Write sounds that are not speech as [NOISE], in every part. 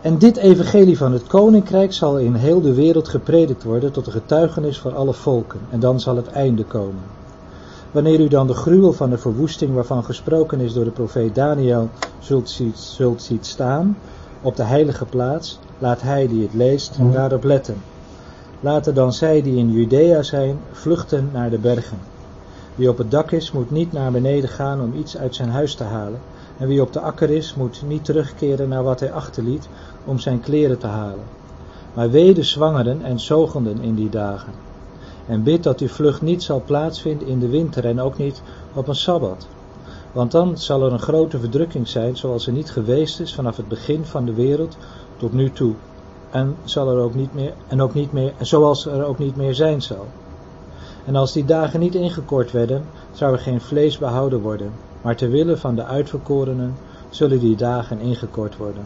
En dit evangelie van het koninkrijk zal in heel de wereld gepredikt worden tot een getuigenis voor alle volken. En dan zal het einde komen. Wanneer u dan de gruwel van de verwoesting waarvan gesproken is door de profeet Daniel zult ziet, zult ziet staan op de heilige plaats, laat hij die het leest daarop letten. Laten dan zij die in Judea zijn vluchten naar de bergen. Wie op het dak is, moet niet naar beneden gaan om iets uit zijn huis te halen. En wie op de akker is, moet niet terugkeren naar wat hij achterliet om zijn kleren te halen. Maar wee de zwangeren en zogenden in die dagen. En bid dat uw vlucht niet zal plaatsvinden in de winter en ook niet op een sabbat. Want dan zal er een grote verdrukking zijn, zoals er niet geweest is vanaf het begin van de wereld tot nu toe. En, zal er ook niet meer, en ook niet meer, zoals er ook niet meer zijn zal. En als die dagen niet ingekort werden, zou er geen vlees behouden worden, maar ter wille van de uitverkorenen zullen die dagen ingekort worden.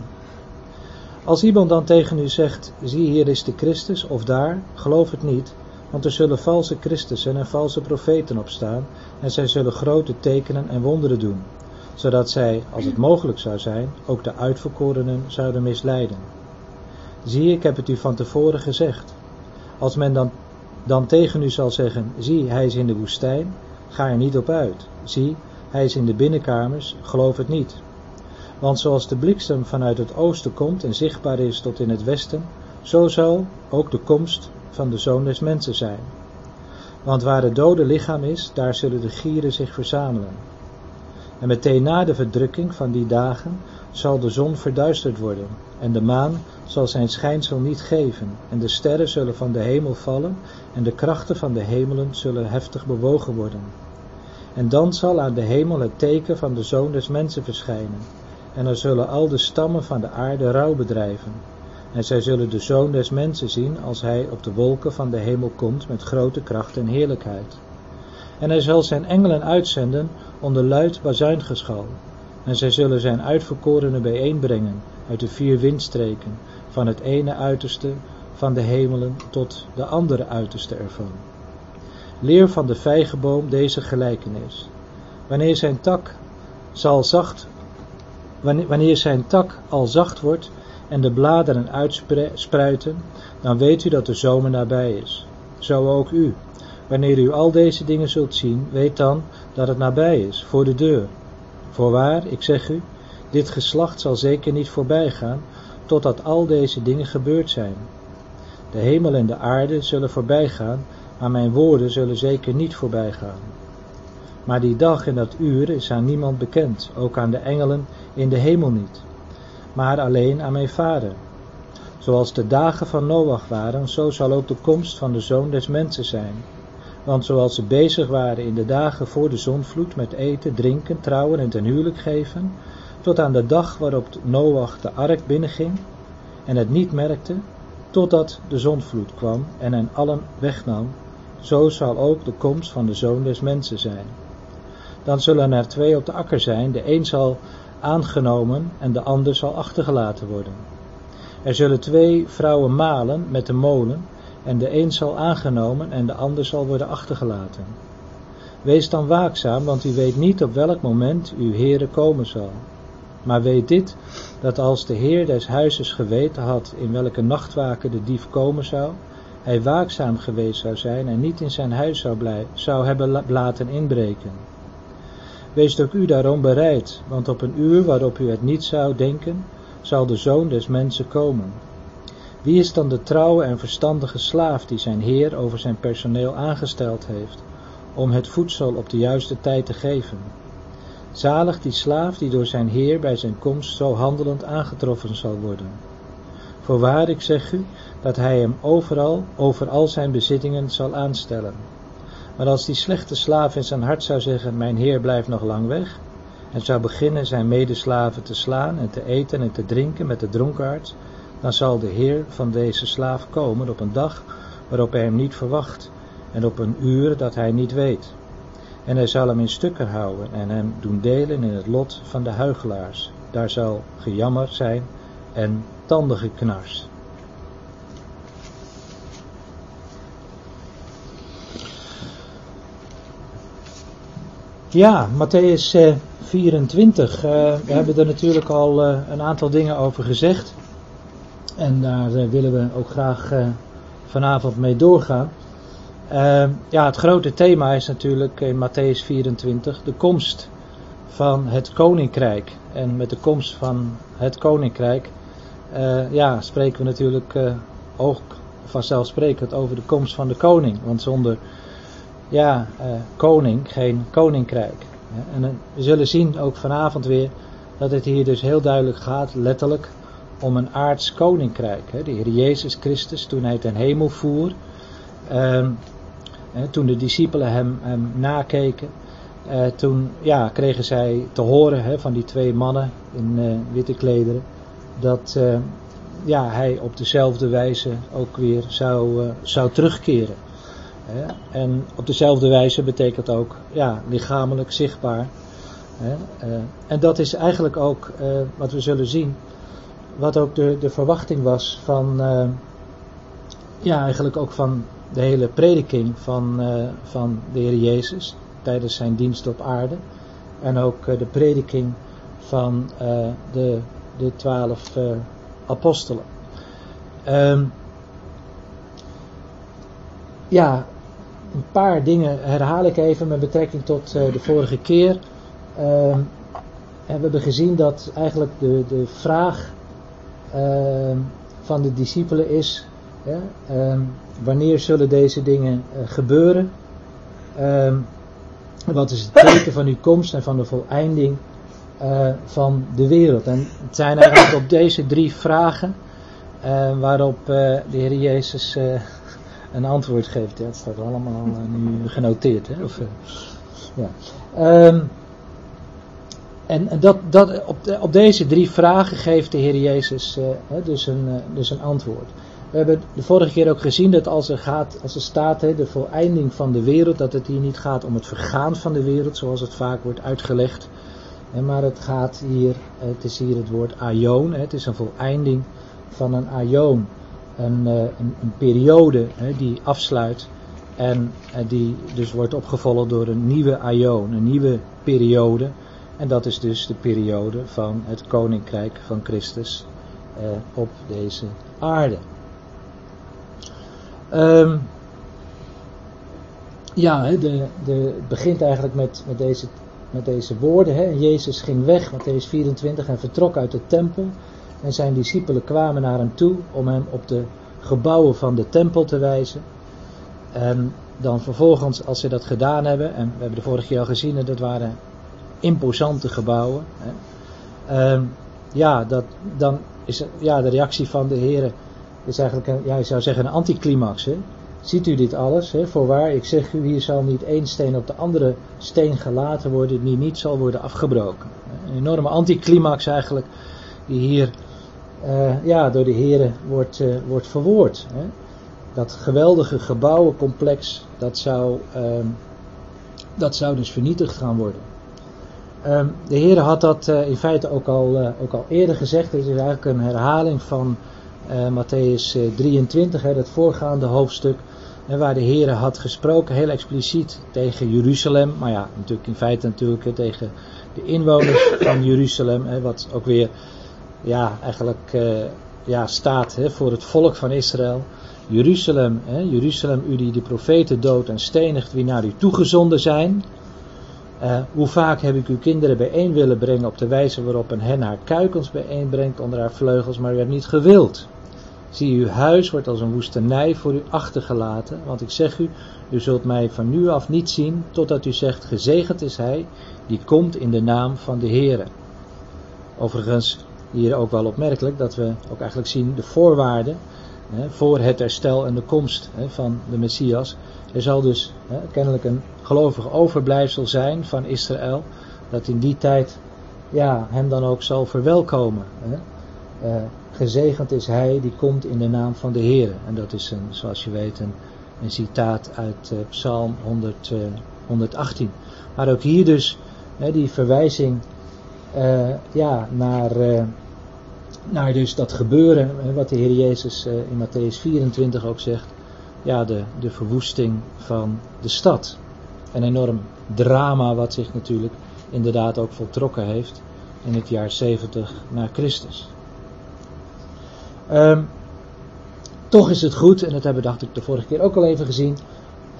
Als iemand dan tegen u zegt, zie hier is de Christus of daar, geloof het niet, want er zullen valse Christussen en valse profeten opstaan, en zij zullen grote tekenen en wonderen doen, zodat zij, als het mogelijk zou zijn, ook de uitverkorenen zouden misleiden. Zie, ik heb het u van tevoren gezegd. Als men dan, dan tegen u zal zeggen, zie, hij is in de woestijn, ga er niet op uit. Zie, hij is in de binnenkamers, geloof het niet. Want zoals de bliksem vanuit het oosten komt en zichtbaar is tot in het westen, zo zal ook de komst van de zoon des mensen zijn. Want waar het dode lichaam is, daar zullen de gieren zich verzamelen. En meteen na de verdrukking van die dagen zal de zon verduisterd worden, en de maan zal zijn schijnsel niet geven, en de sterren zullen van de hemel vallen, en de krachten van de hemelen zullen heftig bewogen worden. En dan zal aan de hemel het teken van de zoon des mensen verschijnen, en er zullen al de stammen van de aarde rouw bedrijven. En zij zullen de zoon des mensen zien als hij op de wolken van de hemel komt met grote kracht en heerlijkheid. En hij zal zijn engelen uitzenden onder luid bazuingeschal. En zij zullen zijn uitverkorenen bijeenbrengen uit de vier windstreken, van het ene uiterste van de hemelen tot de andere uiterste ervan. Leer van de vijgenboom deze gelijkenis. Wanneer zijn tak zal zacht, wanneer zijn tak al zacht wordt en de bladeren uitspruiten, dan weet u dat de zomer nabij is. Zo ook u. Wanneer u al deze dingen zult zien, weet dan dat het nabij is, voor de deur. Voorwaar, ik zeg u, dit geslacht zal zeker niet voorbij gaan, totdat al deze dingen gebeurd zijn. De hemel en de aarde zullen voorbij gaan, maar mijn woorden zullen zeker niet voorbij gaan. Maar die dag en dat uur is aan niemand bekend, ook aan de engelen in de hemel niet, maar alleen aan mijn Vader. Zoals de dagen van Noach waren, zo zal ook de komst van de Zoon des Mensen zijn. Want zoals ze bezig waren in de dagen voor de zonvloed met eten, drinken, trouwen en ten huwelijk geven, tot aan de dag waarop Noach de ark binnenging en het niet merkte, totdat de zonvloed kwam en hen allen wegnam, zo zal ook de komst van de Zoon des Mensen zijn. Dan zullen er twee op de akker zijn, de een zal aangenomen en de ander zal achtergelaten worden. Er zullen twee vrouwen malen met de molen, en de een zal aangenomen en de ander zal worden achtergelaten. Wees dan waakzaam, want u weet niet op welk moment uw Heere komen zal. Maar weet dit, dat als de Heer des huizes geweten had in welke nachtwaken de dief komen zou, hij waakzaam geweest zou zijn en niet in zijn huis zou, blij, zou hebben laten inbreken. Wees ook u daarom bereid, want op een uur waarop u het niet zou denken, zal de zoon des mensen komen. Wie is dan de trouwe en verstandige slaaf die zijn heer over zijn personeel aangesteld heeft, om het voedsel op de juiste tijd te geven? Zalig die slaaf die door zijn heer bij zijn komst zo handelend aangetroffen zal worden. Voorwaar, ik zeg u, dat hij hem overal, over al zijn bezittingen zal aanstellen. Maar als die slechte slaaf in zijn hart zou zeggen, mijn heer blijft nog lang weg, en zou beginnen zijn medeslaven te slaan en te eten en te drinken met de dronkaards, dan zal de heer van deze slaaf komen op een dag waarop hij hem niet verwacht en op een uur dat hij niet weet. En hij zal hem in stukken houden en hem doen delen in het lot van de huigelaars. Daar zal gejammer zijn en tandengeknars. Ja, Matthäus 24. Uh, we hebben er natuurlijk al uh, een aantal dingen over gezegd. En daar willen we ook graag vanavond mee doorgaan. ja, het grote thema is natuurlijk in Matthäus 24 de komst van het koninkrijk. En met de komst van het koninkrijk, ja, spreken we natuurlijk ook vanzelfsprekend over de komst van de koning. Want zonder ja, uh, koning geen koninkrijk. En we zullen zien ook vanavond weer dat het hier dus heel duidelijk gaat, letterlijk, om een aards koninkrijk. De Heer Jezus Christus, toen hij ten hemel voer, ehm, toen de discipelen hem, nakeken, eh, toen ja, kregen zij te horen van die twee mannen in witte klederen, dat ja, hij op dezelfde wijze ook weer zou, zou terugkeren. En op dezelfde wijze betekent ook ja, lichamelijk zichtbaar. Eh, en dat is eigenlijk ook eh, wat we zullen zien. Wat ook de, de verwachting was van, eh, ja, eigenlijk ook van de hele prediking van, van de Heer Jezus tijdens zijn dienst op aarde. En ook de prediking van de, de twaalf apostelen. Ehm, ja, een paar dingen herhaal ik even met betrekking tot uh, de vorige keer. Uh, en we hebben gezien dat eigenlijk de, de vraag uh, van de discipelen is: ehm, wanneer zullen deze dingen uh, gebeuren? Ehm, wat is het teken van uw komst en van de voleinding van de wereld? En het zijn eigenlijk op deze drie vragen waarop de Heer Jezus een antwoord geeft. Ja, het staat allemaal nu genoteerd. Hè? Of, ja. Um, en dat, dat, op, op deze drie vragen geeft de Heer Jezus dus, een, dus een antwoord. We hebben de vorige keer ook gezien dat als er, gaat, als er staat hè, de voleinding van de wereld, dat het hier niet gaat om het vergaan van de wereld, zoals het vaak wordt uitgelegd. Maar het gaat hier, het is hier het woord aion, het is een voleinding van een aion een, eh, een, periode die afsluit en uh, die dus wordt opgevolgd door een nieuwe aion, een nieuwe periode. En dat is dus de periode van het koninkrijk van Christus uh, op deze aarde. Um, ja, het begint eigenlijk met, met, deze, met deze woorden. Hè. Jezus ging weg, Matthäus 24, en vertrok uit de tempel. En zijn discipelen kwamen naar hem toe om hem op de gebouwen van de tempel te wijzen. En dan vervolgens, als ze dat gedaan hebben, en we hebben de vorige keer al gezien, dat waren imposante gebouwen. Hè, ehm, ja, dat, dan is ja, de reactie van de heren is eigenlijk, ja, je zou zeggen, een anticlimax. Ziet u dit alles? Hè? Voorwaar, ik zeg u, hier zal niet één steen op de andere steen gelaten worden, die niet zal worden afgebroken. Een enorme anticlimax eigenlijk, die hier uh, ja, door de heren wordt, uh, wordt verwoord. Hè. Dat geweldige gebouwencomplex, dat zou, uh, dat zou dus vernietigd gaan worden. Ehm, de Heer had dat uh, in feite ook al, ook al eerder gezegd. Het is eigenlijk een herhaling van Matthäus 23, hè, dat voorgaande hoofdstuk. Waar de Heer had gesproken, heel expliciet tegen Jeruzalem. Maar ja, natuurlijk in feite natuurlijk tegen de inwoners [COUGHS] van Jeruzalem. Hè, wat ook weer ja, eigenlijk uh, ja, staat hè, voor het volk van Israël. Jeruzalem, hè, Jeruzalem, u die de profeten doodt en stenigt wie naar u toegezonden zijn. Uh, hoe vaak heb ik uw kinderen bijeen willen brengen op de wijze waarop een hen haar kuikens bijeenbrengt onder haar vleugels, maar u hebt niet gewild. Zie, uw huis wordt als een woestenij voor u achtergelaten, want ik zeg u, u zult mij van nu af niet zien, totdat u zegt, gezegend is hij, die komt in de naam van de Heere. Overigens, hier ook wel opmerkelijk dat we ook eigenlijk zien de voorwaarden hè, voor het herstel en de komst hè, van de Messias. Er zal dus hè, kennelijk een gelovig overblijfsel zijn van Israël, dat in die tijd ja, hem dan ook zal verwelkomen. Uh, gezegend is hij die komt in de naam van de Heer. En dat is een, zoals je weet een, citaat uit uh, Psalm 100, uh, 118. Maar ook hier dus die verwijzing uh, ja, naar, naar dus dat gebeuren, wat de Heer Jezus in Matthäus 24 ook zegt, ja, de, de verwoesting van de stad. Een enorm drama wat zich natuurlijk inderdaad ook voltrokken heeft in het jaar 70 na Christus. Um, toch is het goed, en dat hebben we dacht ik de vorige keer ook al even gezien,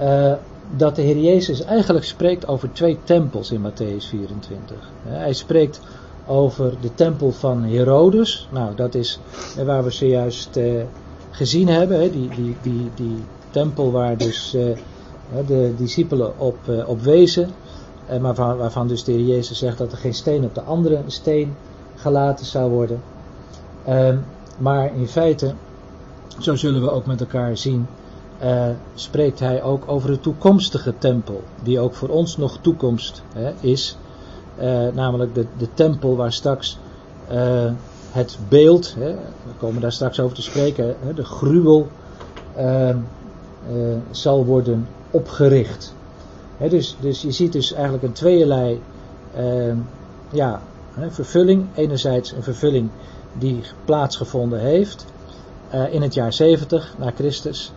uh, dat de Heer Jezus eigenlijk spreekt over twee tempels in Matthäus 24. Hij spreekt over de tempel van Herodes. Nou, dat is waar we zojuist uh, gezien hebben. Die, die, die, die tempel waar dus de discipelen op, uh, op wezen. maar waarvan, waarvan dus de Heer Jezus zegt dat er geen steen op de andere steen gelaten zou worden. Maar in feite, zo zullen we ook met elkaar zien, uh, spreekt hij ook over de toekomstige tempel, die ook voor ons nog toekomst hè, is. Uh, namelijk de, de tempel waar straks uh, het beeld, hè, we komen daar straks over te spreken, hè, de gruwel zal worden opgericht. dus, dus je ziet dus eigenlijk een tweeërlei ja, vervulling. Enerzijds een vervulling die plaatsgevonden heeft in het jaar 70 na Christus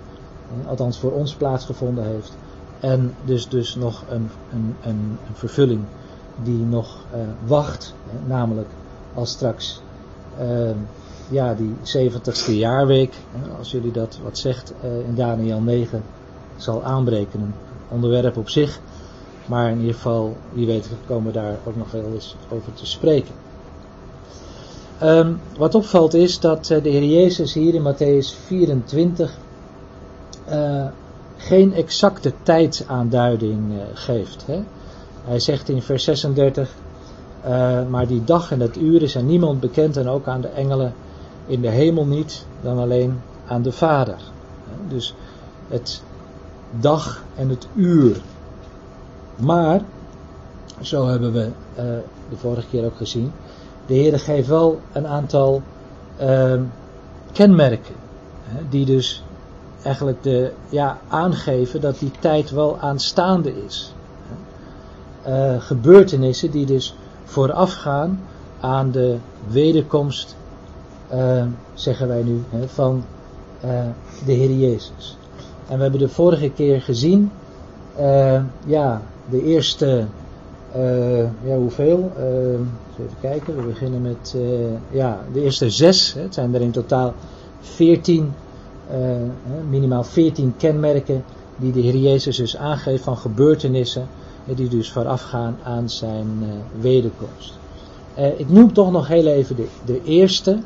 althans voor ons plaatsgevonden heeft. En dus, dus nog een, een, een, vervulling die nog uh, wacht, namelijk als straks ja, die 70ste jaarweek, als jullie dat wat zegt in Daniel 9, zal aanbreken. Een onderwerp op zich, maar in ieder geval, wie weet, komen daar ook nog wel eens over te spreken. Um, wat opvalt is dat de Heer Jezus hier in Matthäus 24 uh, geen exacte tijdsaanduiding uh, geeft. Hè? Hij zegt in vers 36, uh, eh, maar die dag en het uur is aan niemand bekend en ook aan de engelen in de hemel niet, dan alleen aan de Vader. Dus het dag en het uur. Maar, zo hebben we de vorige keer ook gezien, de Heer geeft wel een aantal ehm, kenmerken, die dus eigenlijk de, ja, aangeven dat die tijd wel aanstaande is. Uh, gebeurtenissen die dus voorafgaan aan de wederkomst, uh, zeggen wij nu, hè, van uh, de Heer Jezus. En we hebben de vorige keer gezien, ja, de eerste, ja, hoeveel? even kijken, we beginnen met, ja, de eerste zes, hè, het zijn er in totaal veertien minimaal 14 kenmerken die de Heer Jezus dus aangeeft van gebeurtenissen die dus voorafgaan aan zijn wederkomst. Ik noem toch nog heel even de, de eerste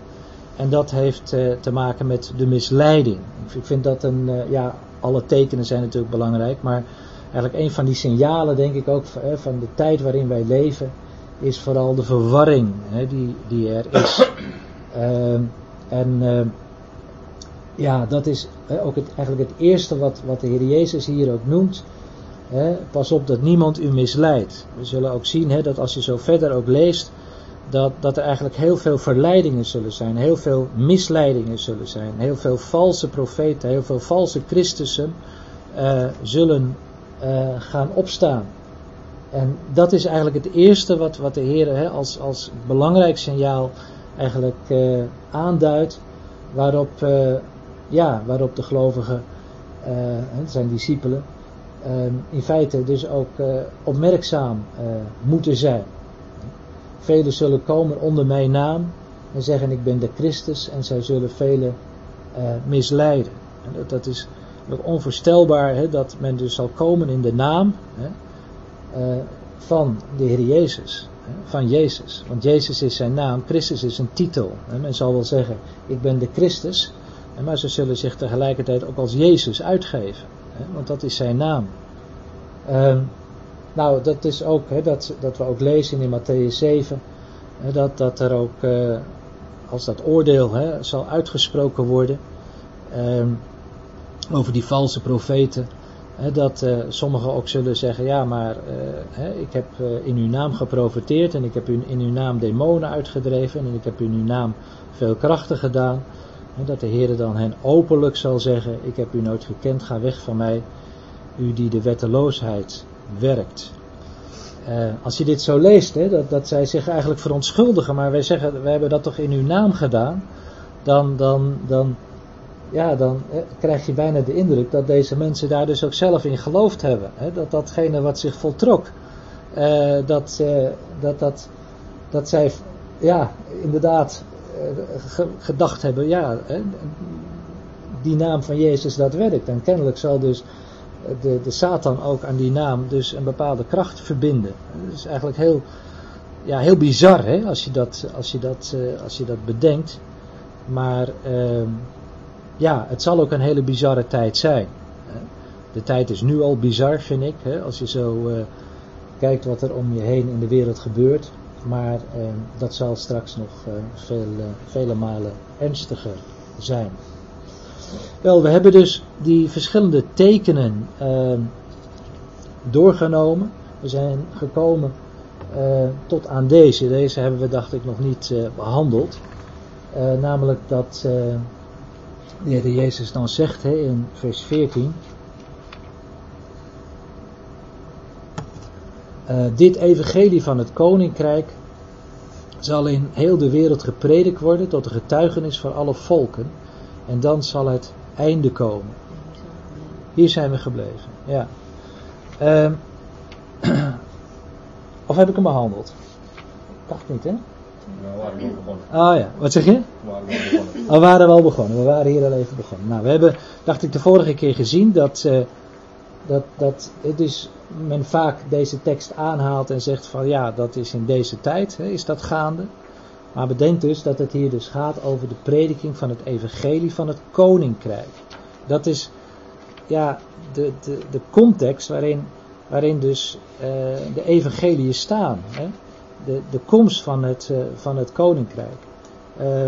en dat heeft te maken met de misleiding. Ik vind dat een, ja, alle tekenen zijn natuurlijk belangrijk, maar eigenlijk een van die signalen denk ik ook van de tijd waarin wij leven is vooral de verwarring die, die er is. [CLEARS THROAT] Ehm, en ja, dat is ook het, eigenlijk het eerste wat, wat de Heer Jezus hier ook noemt. pas op dat niemand u misleidt. We zullen ook zien dat als je zo verder ook leest, dat, dat er eigenlijk heel veel verleidingen zullen zijn, heel veel misleidingen zullen zijn, heel veel valse profeten, heel veel valse Christussen uh, zullen uh, gaan opstaan. En dat is eigenlijk het eerste wat, wat de Heer als, als belangrijk signaal eigenlijk uh, aanduidt, waarop ja, waarop de gelovigen, zijn discipelen, in feite dus ook opmerkzaam moeten zijn. Velen zullen komen onder mijn naam en zeggen ik ben de Christus en zij zullen velen misleiden. En dat, dat, is onvoorstelbaar hè, dat men dus zal komen in de naam hè, van de Heer Jezus. Van Jezus. Want Jezus is zijn naam, Christus is een titel. Men zal wel zeggen, ik ben de Christus, maar ze zullen zich tegelijkertijd ook als Jezus uitgeven. Want dat is zijn naam. Um, nou, dat is ook, hè, dat, dat we ook lezen in Matthäus 7, hè, dat, dat er ook, uh, als dat oordeel hè, zal uitgesproken worden, um, over die valse profeten, hè, dat uh, sommigen ook zullen zeggen, ja, maar uh, ik heb in uw naam geprofeteerd en ik heb in uw naam demonen uitgedreven en ik heb in uw naam veel krachten gedaan. Dat de Heer dan hen openlijk zal zeggen, ik heb u nooit gekend, ga weg van mij, u die de wetteloosheid werkt. Als je dit zo leest, hè, dat, dat zij zich eigenlijk verontschuldigen, maar wij zeggen, wij hebben dat toch in uw naam gedaan, dan, dan, dan, ja, dan hè, krijg je bijna de indruk dat deze mensen daar dus ook zelf in geloofd hebben. Dat datgene wat zich voltrok, uh, dat, dat, dat, dat zij ja, inderdaad gedacht hebben, ja, die naam van Jezus dat werkt. En kennelijk zal dus de, de Satan ook aan die naam dus een bepaalde kracht verbinden. Dat is eigenlijk heel, ja, heel bizar hè, als, je dat, als, je dat, als je dat bedenkt. Maar uh, ja, het zal ook een hele bizarre tijd zijn. De tijd is nu al bizar, vind ik. Als je zo uh, kijkt wat er om je heen in de wereld gebeurt. Maar uh, dat zal straks nog veel, vele malen ernstiger zijn. Wel, we hebben dus die verschillende tekenen uh, doorgenomen. We zijn gekomen tot aan deze. Deze hebben we, dacht ik, nog niet behandeld. namelijk dat de Heer Jezus dan zegt hè, in vers 14. dit evangelie van het koninkrijk zal in heel de wereld gepredikt worden tot een getuigenis voor alle volken. En dan zal het einde komen. Hier zijn we gebleven. Ja. Uh, [CLEARS THROAT] of heb ik hem behandeld? Dacht niet, hè? We waren wel begonnen. Ah ja, wat zeg je? We waren wel begonnen. We waren wel begonnen, we waren hier al even begonnen. Nou, we hebben, dacht ik, de vorige keer gezien dat, uh, dat, dat het dus men vaak deze tekst aanhaalt en zegt van ja, dat is in deze tijd, hè, is dat gaande. Maar bedenk dus dat het hier dus gaat over de prediking van het evangelie van het koninkrijk. Dat is ja, de, de, de context waarin, waarin dus uh, de evangeliën staan. Hè? De, de komst van het, uh, van het koninkrijk. Uh,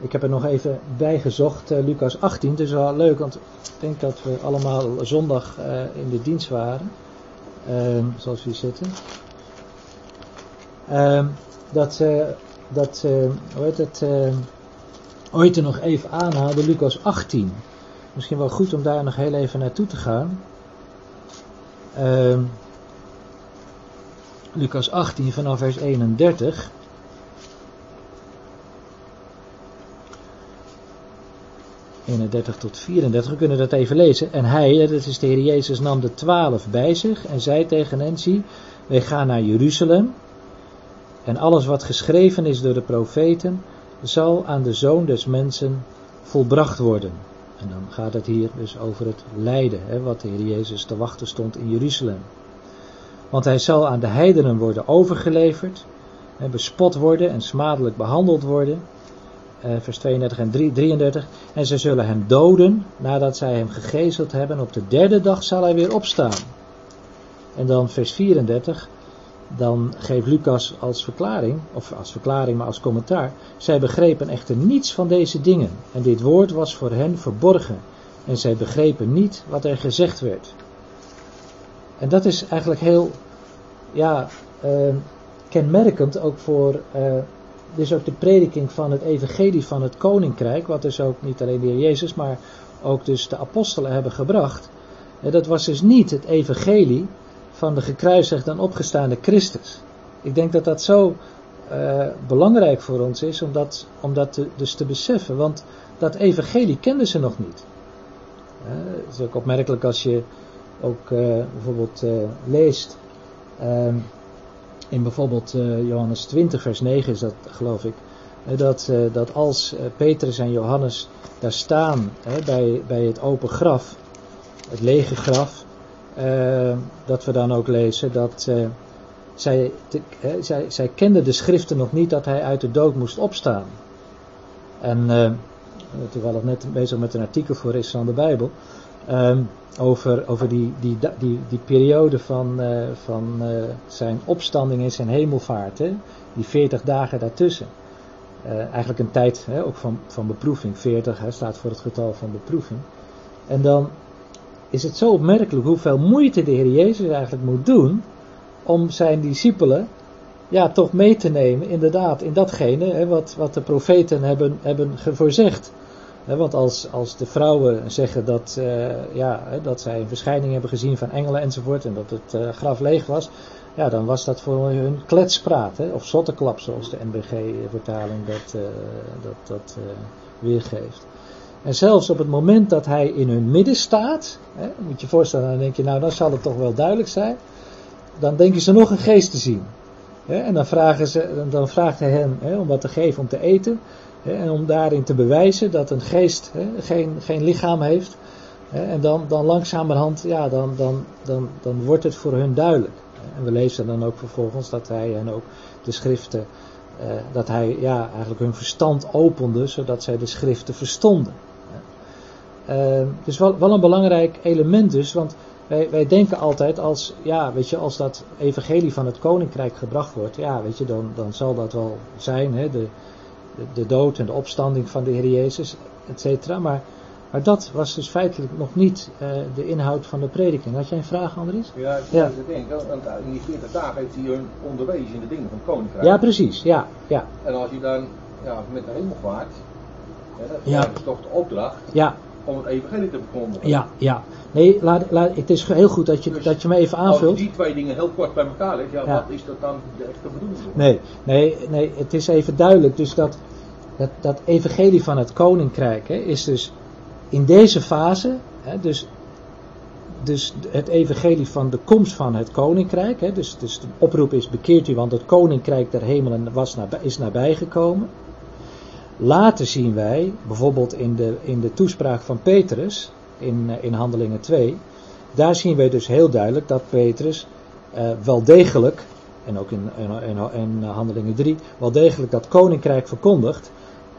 ik heb er nog even bij gezocht, uh, Lucas 18. Het is wel leuk, want ik denk dat we allemaal zondag in de dienst waren. Ehm, zoals we hier zitten. Ehm, dat dat, hoe heet het, ooit er nog even aanhaalde, Lucas 18. Misschien wel goed om daar nog heel even naartoe te gaan. Uh, Lucas 18 vanaf vers 31. ...31 tot 34, we kunnen dat even lezen. En hij, dat is de Heer Jezus, nam de twaalf bij zich en zei tegen hen, wij gaan naar Jeruzalem... En alles wat geschreven is door de profeten zal aan de zoon des mensen volbracht worden. En dan gaat het hier dus over het lijden, hè, wat de Heer Jezus te wachten stond in Jeruzalem. Want hij zal aan de heidenen worden overgeleverd, bespot worden en smadelijk behandeld worden. Eh, vers 32 en 33. En ze zullen hem doden nadat zij hem gegezeld hebben. Op de derde dag zal hij weer opstaan. En dan vers 34 dan geeft Lucas als verklaring, of als verklaring maar als commentaar, zij begrepen echter niets van deze dingen en dit woord was voor hen verborgen en zij begrepen niet wat er gezegd werd. En dat is eigenlijk heel, ja, uh, kenmerkend ook voor, uh, dus ook de prediking van het evangelie van het koninkrijk, wat dus ook niet alleen de heer Jezus, maar ook dus de apostelen hebben gebracht. Dat was dus niet het evangelie van de gekruisigde en opgestaande Christus. Ik denk dat dat zo uh, belangrijk voor ons is om dat, om dat dus te beseffen, want dat evangelie kenden ze nog niet. Uh, het is ook opmerkelijk als je ook uh, bijvoorbeeld leest ehm, in bijvoorbeeld Johannes 20 vers 9 is dat geloof ik, dat, dat als Petrus en Johannes daar staan bij, bij het open graf, het lege graf, uh, dat we dan ook lezen dat zij, zij, zij kende de schriften nog niet dat hij uit de dood moest opstaan. En uh, toevallig net bezig met een artikel voor Israël de Bijbel. Um, over, over die, die, die, die periode van, van zijn opstanding en zijn hemelvaart. Hè? Die 40 dagen daartussen. eigenlijk een tijd hè, ook van, van beproeving. 40 hè, staat voor het getal van beproeving. En dan is het zo opmerkelijk hoeveel moeite de Heer Jezus eigenlijk moet doen om zijn discipelen ja, toch mee te nemen, inderdaad, in datgene hè, wat, wat de profeten hebben, hebben voorzegd. Want als, als de vrouwen zeggen dat, uh, ja, dat zij een verschijning hebben gezien van engelen enzovoort en dat het uh, graf leeg was, ja, dan was dat voor hun kletspraat, of zotteklap zoals de NBG-vertaling dat, uh, dat, dat weergeeft. En zelfs op het moment dat hij in hun midden staat, moet je je voorstellen, dan denk je, nou dan zal het toch wel duidelijk zijn. Dan denken ze nog een geest te zien. En dan, vragen ze, dan vraagt hij hè, om wat te geven om te eten. En om daarin te bewijzen dat een geest geen, geen lichaam heeft. En dan, dan langzamerhand, ja, dan, dan, dan, dan wordt het voor hun duidelijk. En we lezen dan ook vervolgens dat hij hen ook de schriften, eh, dat hij ja, eigenlijk hun verstand opende, zodat zij de schriften verstonden. Uh, dus wel, wel een belangrijk element dus, want wij, wij denken altijd als, ja, weet je, als dat evangelie van het koninkrijk gebracht wordt, ja, weet je, dan, dan zal dat wel zijn, hè, de, de, dood en de opstanding van de Heer Jezus, et cetera. Maar, maar dat was dus feitelijk nog niet uh, de inhoud van de prediking. Had jij een vraag, Andries? Ja, ik Ja. want in die 40 dagen heeft hij hun onderwezen in de dingen van het koninkrijk. Ja, precies, ja, ja, En als je dan ja, met de hemel vaart, dat Ja. is toch de opdracht ja, om het evangelie te verkondigen. ja, ja. Nee, laat, laat, het is heel goed dat je, Dus dat je me even Als je aanvult. die twee dingen heel kort bij elkaar legt, ja, Ja. wat is dat dan de echte bedoeling? Nee, nee, nee, het is even duidelijk. Dus dat, dat, dat evangelie van het koninkrijk hè, is dus in deze fase, hè, dus, dus het evangelie van de komst van het koninkrijk. Hè, dus, dus de oproep is bekeert u, want het koninkrijk der hemelen was nabij, is nabijgekomen. Later zien wij, bijvoorbeeld in de, in de toespraak van Petrus, in, eh, in Handelingen 2, daar zien wij dus heel duidelijk dat Petrus eh, wel degelijk, en ook in, in, in, in Handelingen 3, wel degelijk dat koninkrijk verkondigt,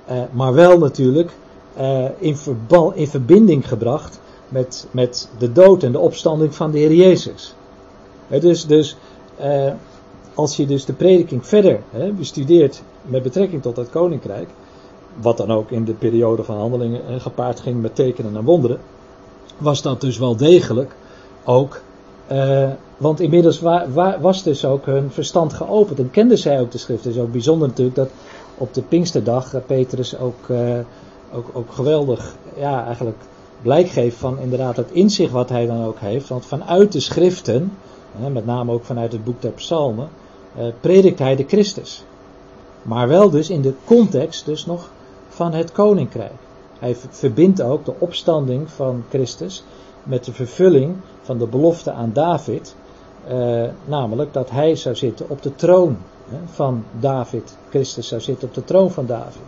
eh, maar wel natuurlijk eh, in, verbal, in verbinding gebracht met, met de dood en de opstanding van de Heer Jezus. Dus dus als je dus de prediking verder bestudeert met betrekking tot het koninkrijk, wat dan ook in de periode van handelingen gepaard ging met tekenen en wonderen, was dat dus wel degelijk ook, want inmiddels wa- was dus ook hun verstand geopend en kenden zij ook de schrift. Het is ook bijzonder natuurlijk dat op de Pinksterdag eh, Petrus ook, eh, ook, ook geweldig, ja, eigenlijk blijk van inderdaad het inzicht wat hij dan ook heeft. Want vanuit de schriften, met name ook vanuit het boek der Psalmen, eh, predikt hij de Christus. Maar wel dus in de context dus nog van het koninkrijk. Hij verbindt ook de opstanding van Christus met de vervulling van de belofte aan David, namelijk dat hij zou zitten op de troon van David. Christus zou zitten op de troon van David.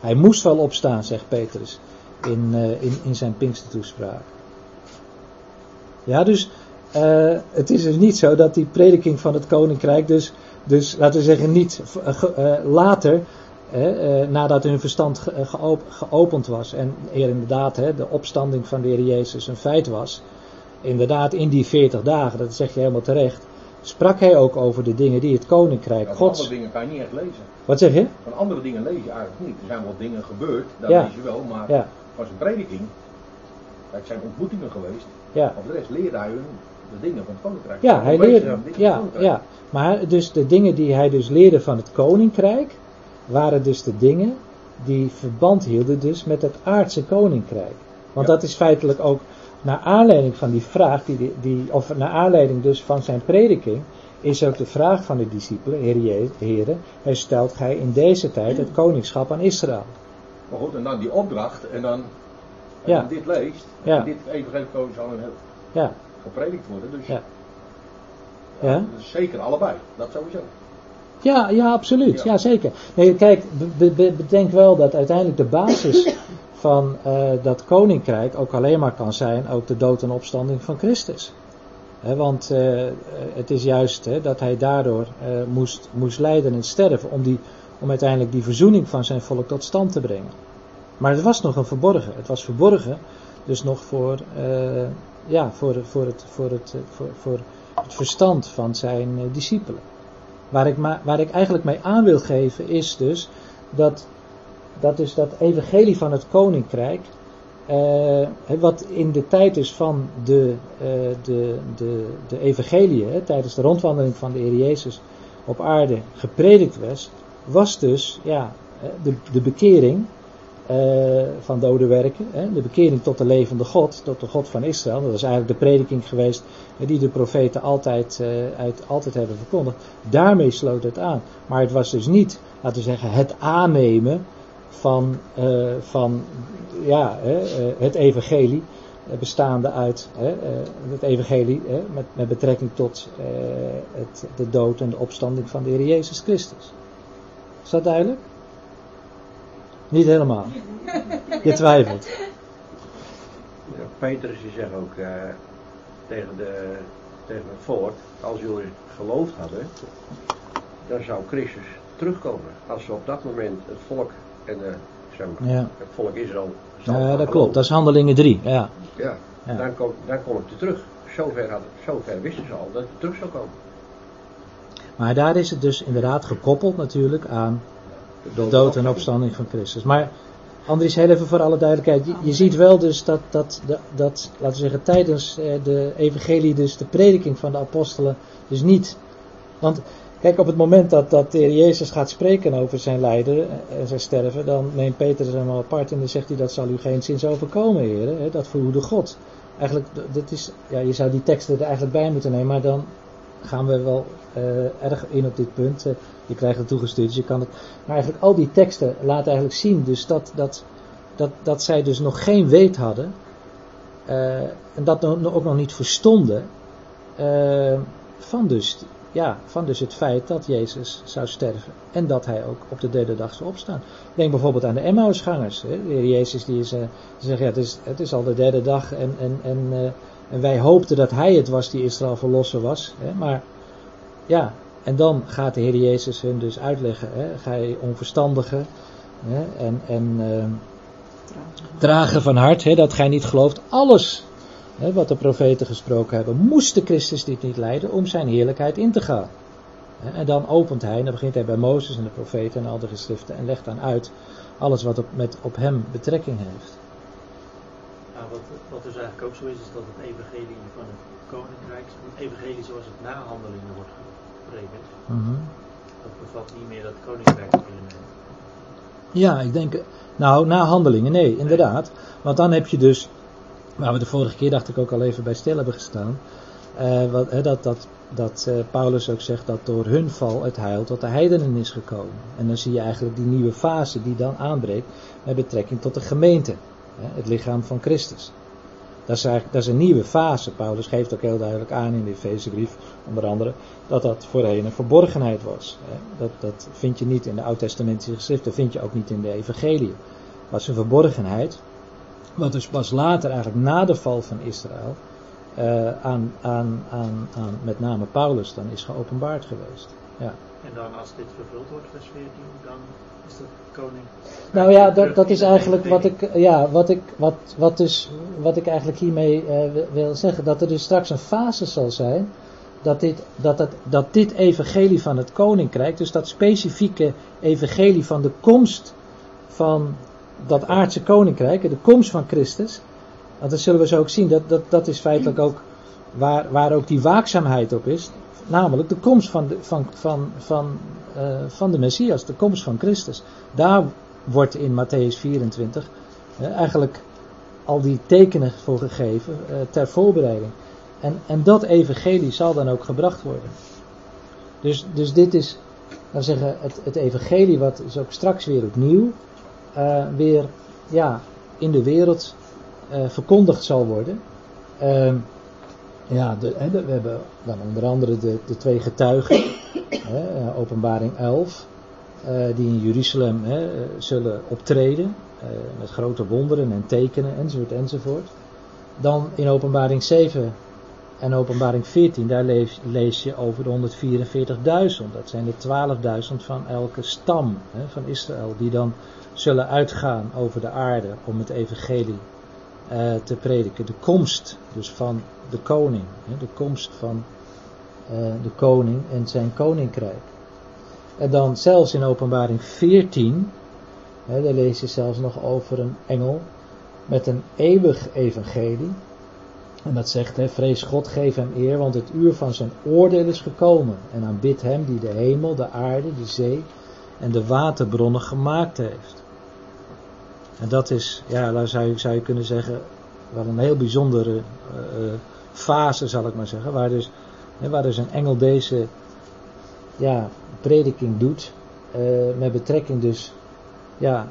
Hij moest wel opstaan, zegt Petrus in, eh, in, in zijn Pinkstertoespraak. Ja, dus eh, het is dus niet zo dat die prediking van het koninkrijk dus, dus laten we zeggen, niet eh, later, nadat hun verstand ge- geop- geopend was en er inderdaad hè, de opstanding van de Heer Jezus een feit was, inderdaad in die 40 dagen, dat zeg je helemaal terecht, sprak hij ook over de dingen die het koninkrijk Ja, van Gods. andere dingen kan je niet echt lezen. Wat zeg je? Van andere dingen lees je eigenlijk niet. Er zijn wel dingen gebeurd, dat Ja. lees je wel, maar Ja, van zijn prediking, het zijn ontmoetingen geweest, ja. of de rest leerde hij hun de dingen van het koninkrijk. Ja, hij leerde. Ja, ja. Maar dus de dingen die hij dus leerde van het koninkrijk, waren dus de dingen die verband hielden dus met het aardse koninkrijk. Want dat is feitelijk ook naar aanleiding van die vraag, die, die, of naar aanleiding dus van zijn prediking, is ook de vraag van de discipelen, Heer Je- Heren, herstelt gij in deze tijd het koningschap aan Israël? Maar goed, en dan die opdracht, en dan, als Ja. je dit leest, Ja. en dit evangelie zal een heel Ja, gepredikt worden, dus Ja. zeker allebei, dat sowieso. Ja, ja, absoluut. Ja. Ja, zeker. Nee, kijk, be- be- bedenk wel dat uiteindelijk de basis van eh, dat koninkrijk ook alleen maar kan zijn ook de dood en opstanding van Christus. Want eh, het is juist dat hij daardoor eh, moest, moest lijden en sterven om, die, om uiteindelijk die verzoening van zijn volk tot stand te brengen. Maar het was nog een verborgen. Het was verborgen, dus nog voor, ja, voor, voor, het, voor, het, voor, voor het verstand van zijn discipelen. Waar ik, ma- waar ik eigenlijk mee aan wil geven is dus dat dat, dus dat evangelie van het koninkrijk, eh, wat in de tijd is van de, eh, de, de, de evangelie, hè, tijdens de rondwandeling van de Heer Jezus op aarde gepredikt was, was dus ja, de, de bekering eh, van dode werken, hè, de bekering tot de levende God, tot de God van Israël. Dat is eigenlijk de prediking geweest die de profeten altijd, uit, altijd hebben verkondigd. Daarmee sloot het aan. Maar het was dus niet, laten we zeggen, het aannemen van, eh, van ja, eh, het evangelie bestaande uit het evangelie met, met, betrekking tot het, de dood en de opstanding van de Heer Jezus Christus. Is dat duidelijk? Niet helemaal. Je twijfelt. Petrus die zegt ook tegen, de, tegen het volk, als jullie geloofd hadden, dan zou Christus terugkomen. Als ze op dat moment het volk en zeg maar, ja. het volk Israël. Ja, dat klopt. Dat is handelingen 3. Ja. Ja, ja. Dan, kom, dan komt het terug. Zover, had, zover wisten ze al dat het terug zou komen. Maar daar is het dus inderdaad gekoppeld natuurlijk aan de dood en opstanding van Christus. Maar Andries, heel even voor alle duidelijkheid. Je, je ziet wel dus dat, dat, dat, dat, laten we zeggen, tijdens eh, de evangelie, dus de prediking van de apostelen, dus niet. Want Kijk, op het moment dat, dat de Heer Jezus gaat spreken over zijn lijden en zijn sterven, dan neemt Petrus hem al apart en dan zegt hij dat zal u geen zins overkomen, heren. Dat verhoede God. Eigenlijk, dat is, ja, je zou die teksten er eigenlijk bij moeten nemen, maar dan gaan we wel uh, erg in op dit punt. Uh, je krijgt het toegestuurd, dus je kan het. Maar eigenlijk al die teksten laten eigenlijk zien dus dat, dat, dat, dat zij dus nog geen weet hadden uh, en dat ook nog niet verstonden van dus ja, van dus het feit dat Jezus zou sterven en dat hij ook op de derde dag zou opstaan. Denk bijvoorbeeld aan de Emmausgangers. De heer Jezus die, is, uh, zegt, ja, het is, het is al de derde dag en, en, en, uh, en wij hoopten dat hij het was die Israël verlossen was. Hè, maar ja, en dan gaat de Heer Jezus hun dus uitleggen, hè, gij onverstandige hè, en, en uh, dragen van hart, hè, dat gij niet gelooft, alles wat de profeten gesproken hebben, moest de Christus dit niet leiden om zijn heerlijkheid in te gaan. En dan opent hij, en dan begint hij bij Mozes en de profeten en al de geschriften en legt dan uit alles wat op, met, op hem betrekking heeft. Ja, wat, wat dus eigenlijk ook zo is, is dat het evangelie van het koninkrijk, het evangelie zoals het na handelingen wordt gepredikt, mm dat bevat niet meer dat koninkrijk element. Ja, ik denk, nou, na handelingen, nee, inderdaad. Want dan heb je dus waar we de vorige keer dacht ik ook al even bij stil hebben gestaan. Uh, wat, dat dat, dat uh, Paulus ook zegt dat door hun val het heil tot de heidenen is gekomen. En dan zie je eigenlijk die nieuwe fase die dan aanbreekt met betrekking tot de gemeente. Het lichaam van Christus. Dat is, dat is een nieuwe fase. Paulus geeft ook heel duidelijk aan in de Efezebrief, onder andere, dat dat voorheen een verborgenheid was. Dat, dat vind je niet in de Oud-testamentische geschriften, dat vind je ook niet in de Evangelie. Het was een verborgenheid, wat dus pas later, eigenlijk na de val van Israël, uh, aan, aan, aan, aan met name Paulus dan is geopenbaard geweest. Ja. En dan als dit vervuld wordt, vers 14, dan is dat koning. Nou ja, dat, dat is eigenlijk wat ik, ja, wat ik, wat, wat dus, wat ik eigenlijk hiermee uh, wil zeggen. Dat er dus straks een fase zal zijn. Dat dit, dat, het, dat dit evangelie van het koninkrijk, dus dat specifieke evangelie van de komst van dat aardse koninkrijk, de komst van Christus, want dat zullen we zo ook zien, dat, dat, dat is feitelijk ook waar, waar ook die waakzaamheid op is, namelijk de komst van de, van, van, van, uh, van de Messias, de komst van Christus. Daar wordt in Matthäus 24 uh, eigenlijk al die tekenen voor gegeven uh, ter voorbereiding. En, en dat evangelie zal dan ook gebracht worden. Dus, dus dit is, dan zeggen, het, het evangelie wat is ook straks weer opnieuw uh, weer ja, in de wereld uh, verkondigd zal worden. Uh, ja, de, we hebben dan onder andere de, de twee getuigen, [COUGHS] openbaring 11, die in Jeruzalem zullen optreden met grote wonderen en tekenen enzovoort enzovoort. Dan in openbaring 7 en openbaring 14, daar lees, lees je over de 144.000. Dat zijn de 12.000 van elke stam van Israël, die dan zullen uitgaan over de aarde om het evangelie uh, te prediken. De komst dus van de koning, hè, de komst van uh, de koning en zijn koninkrijk. En dan zelfs in openbaring 14, hè, daar lees je zelfs nog over een engel met een eeuwig evangelie. En dat zegt, hè, vrees God, geef hem eer, want het uur van zijn oordeel is gekomen. En aanbid hem die de hemel, de aarde, de zee en de waterbronnen gemaakt heeft. En dat is, ja, daar zou je, zou je kunnen zeggen, wel een heel bijzondere uh, fase, zal ik maar zeggen. Waar dus, hè, waar dus een engel deze ja, prediking doet. Uh, met betrekking dus, ja,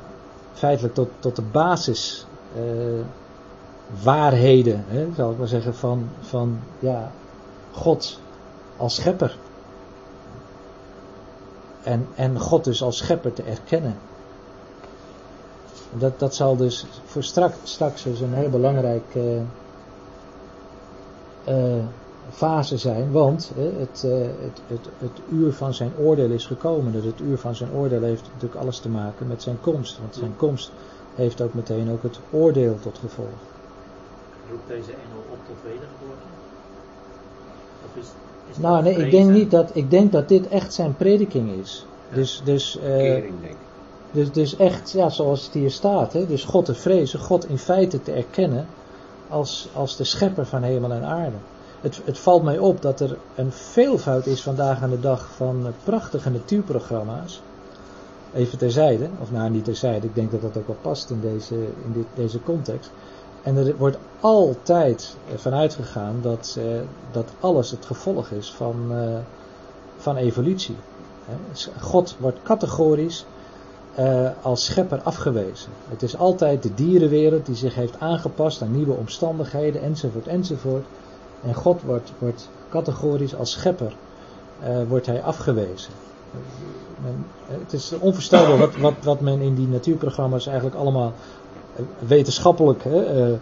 feitelijk tot, tot de basis waarheden, hè, zal ik maar zeggen, van, van ja, God als schepper. En, en God dus als schepper te erkennen. Dat, dat zal dus voor straks, straks dus een heel belangrijke uh, fase zijn, want uh, het, uh, het, het, het, uur van zijn oordeel is gekomen. Dat het uur van zijn oordeel heeft natuurlijk alles te maken met zijn komst. Want zijn komst heeft ook meteen ook het oordeel tot gevolg. Roept deze engel op tot wedergeboorte? Of is, is nou, nee, ik denk niet dat, ik denk dat dit echt zijn prediking is. Ja. Dus, dus, Kering, denk ik. Dus, dus echt, ja, zoals het hier staat, hè, dus God te vrezen, God in feite te erkennen als, als de schepper van hemel en aarde. Het, het valt mij op dat er een veelvoud is vandaag aan de dag van prachtige natuurprogramma's. Even terzijde, of nou niet terzijde, ik denk dat dat ook wel past in deze, in dit, deze context. En er wordt altijd vanuit gegaan dat, eh, dat alles het gevolg is van, eh, van evolutie. God wordt categorisch uh, als schepper afgewezen. Het is altijd de dierenwereld die zich heeft aangepast aan nieuwe omstandigheden enzovoort enzovoort. En God wordt, wordt categorisch als schepper uh, wordt hij afgewezen. Men, het is onvoorstelbaar wat, wat, wat men in die natuurprogramma's eigenlijk allemaal wetenschappelijk hè,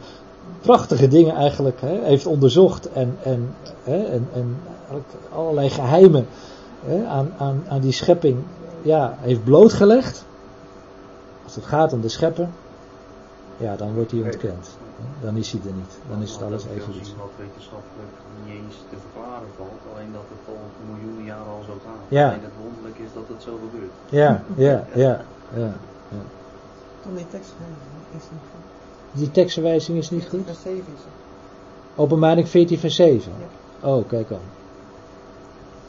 prachtige dingen eigenlijk hè, heeft onderzocht en, en, hè, en, en allerlei geheimen aan, aan, aan die schepping ja, heeft blootgelegd. Als het gaat om de schepper, ja, dan wordt hij ontkend. Dan is hij er niet. Dan is het alles evolutie. wat wetenschappelijk niet eens te verklaren valt. Alleen dat het al miljoenen jaren al zo gaat. Ja. En het wonderlijk is dat het zo gebeurt. Ja, ja, ja. ja, ja. Dan die tekstverwijzing is niet goed. Die tekstverwijzing is niet goed? Vers 7 is het. Openbaring 14 vers 7. Ja. Oh, kijk al.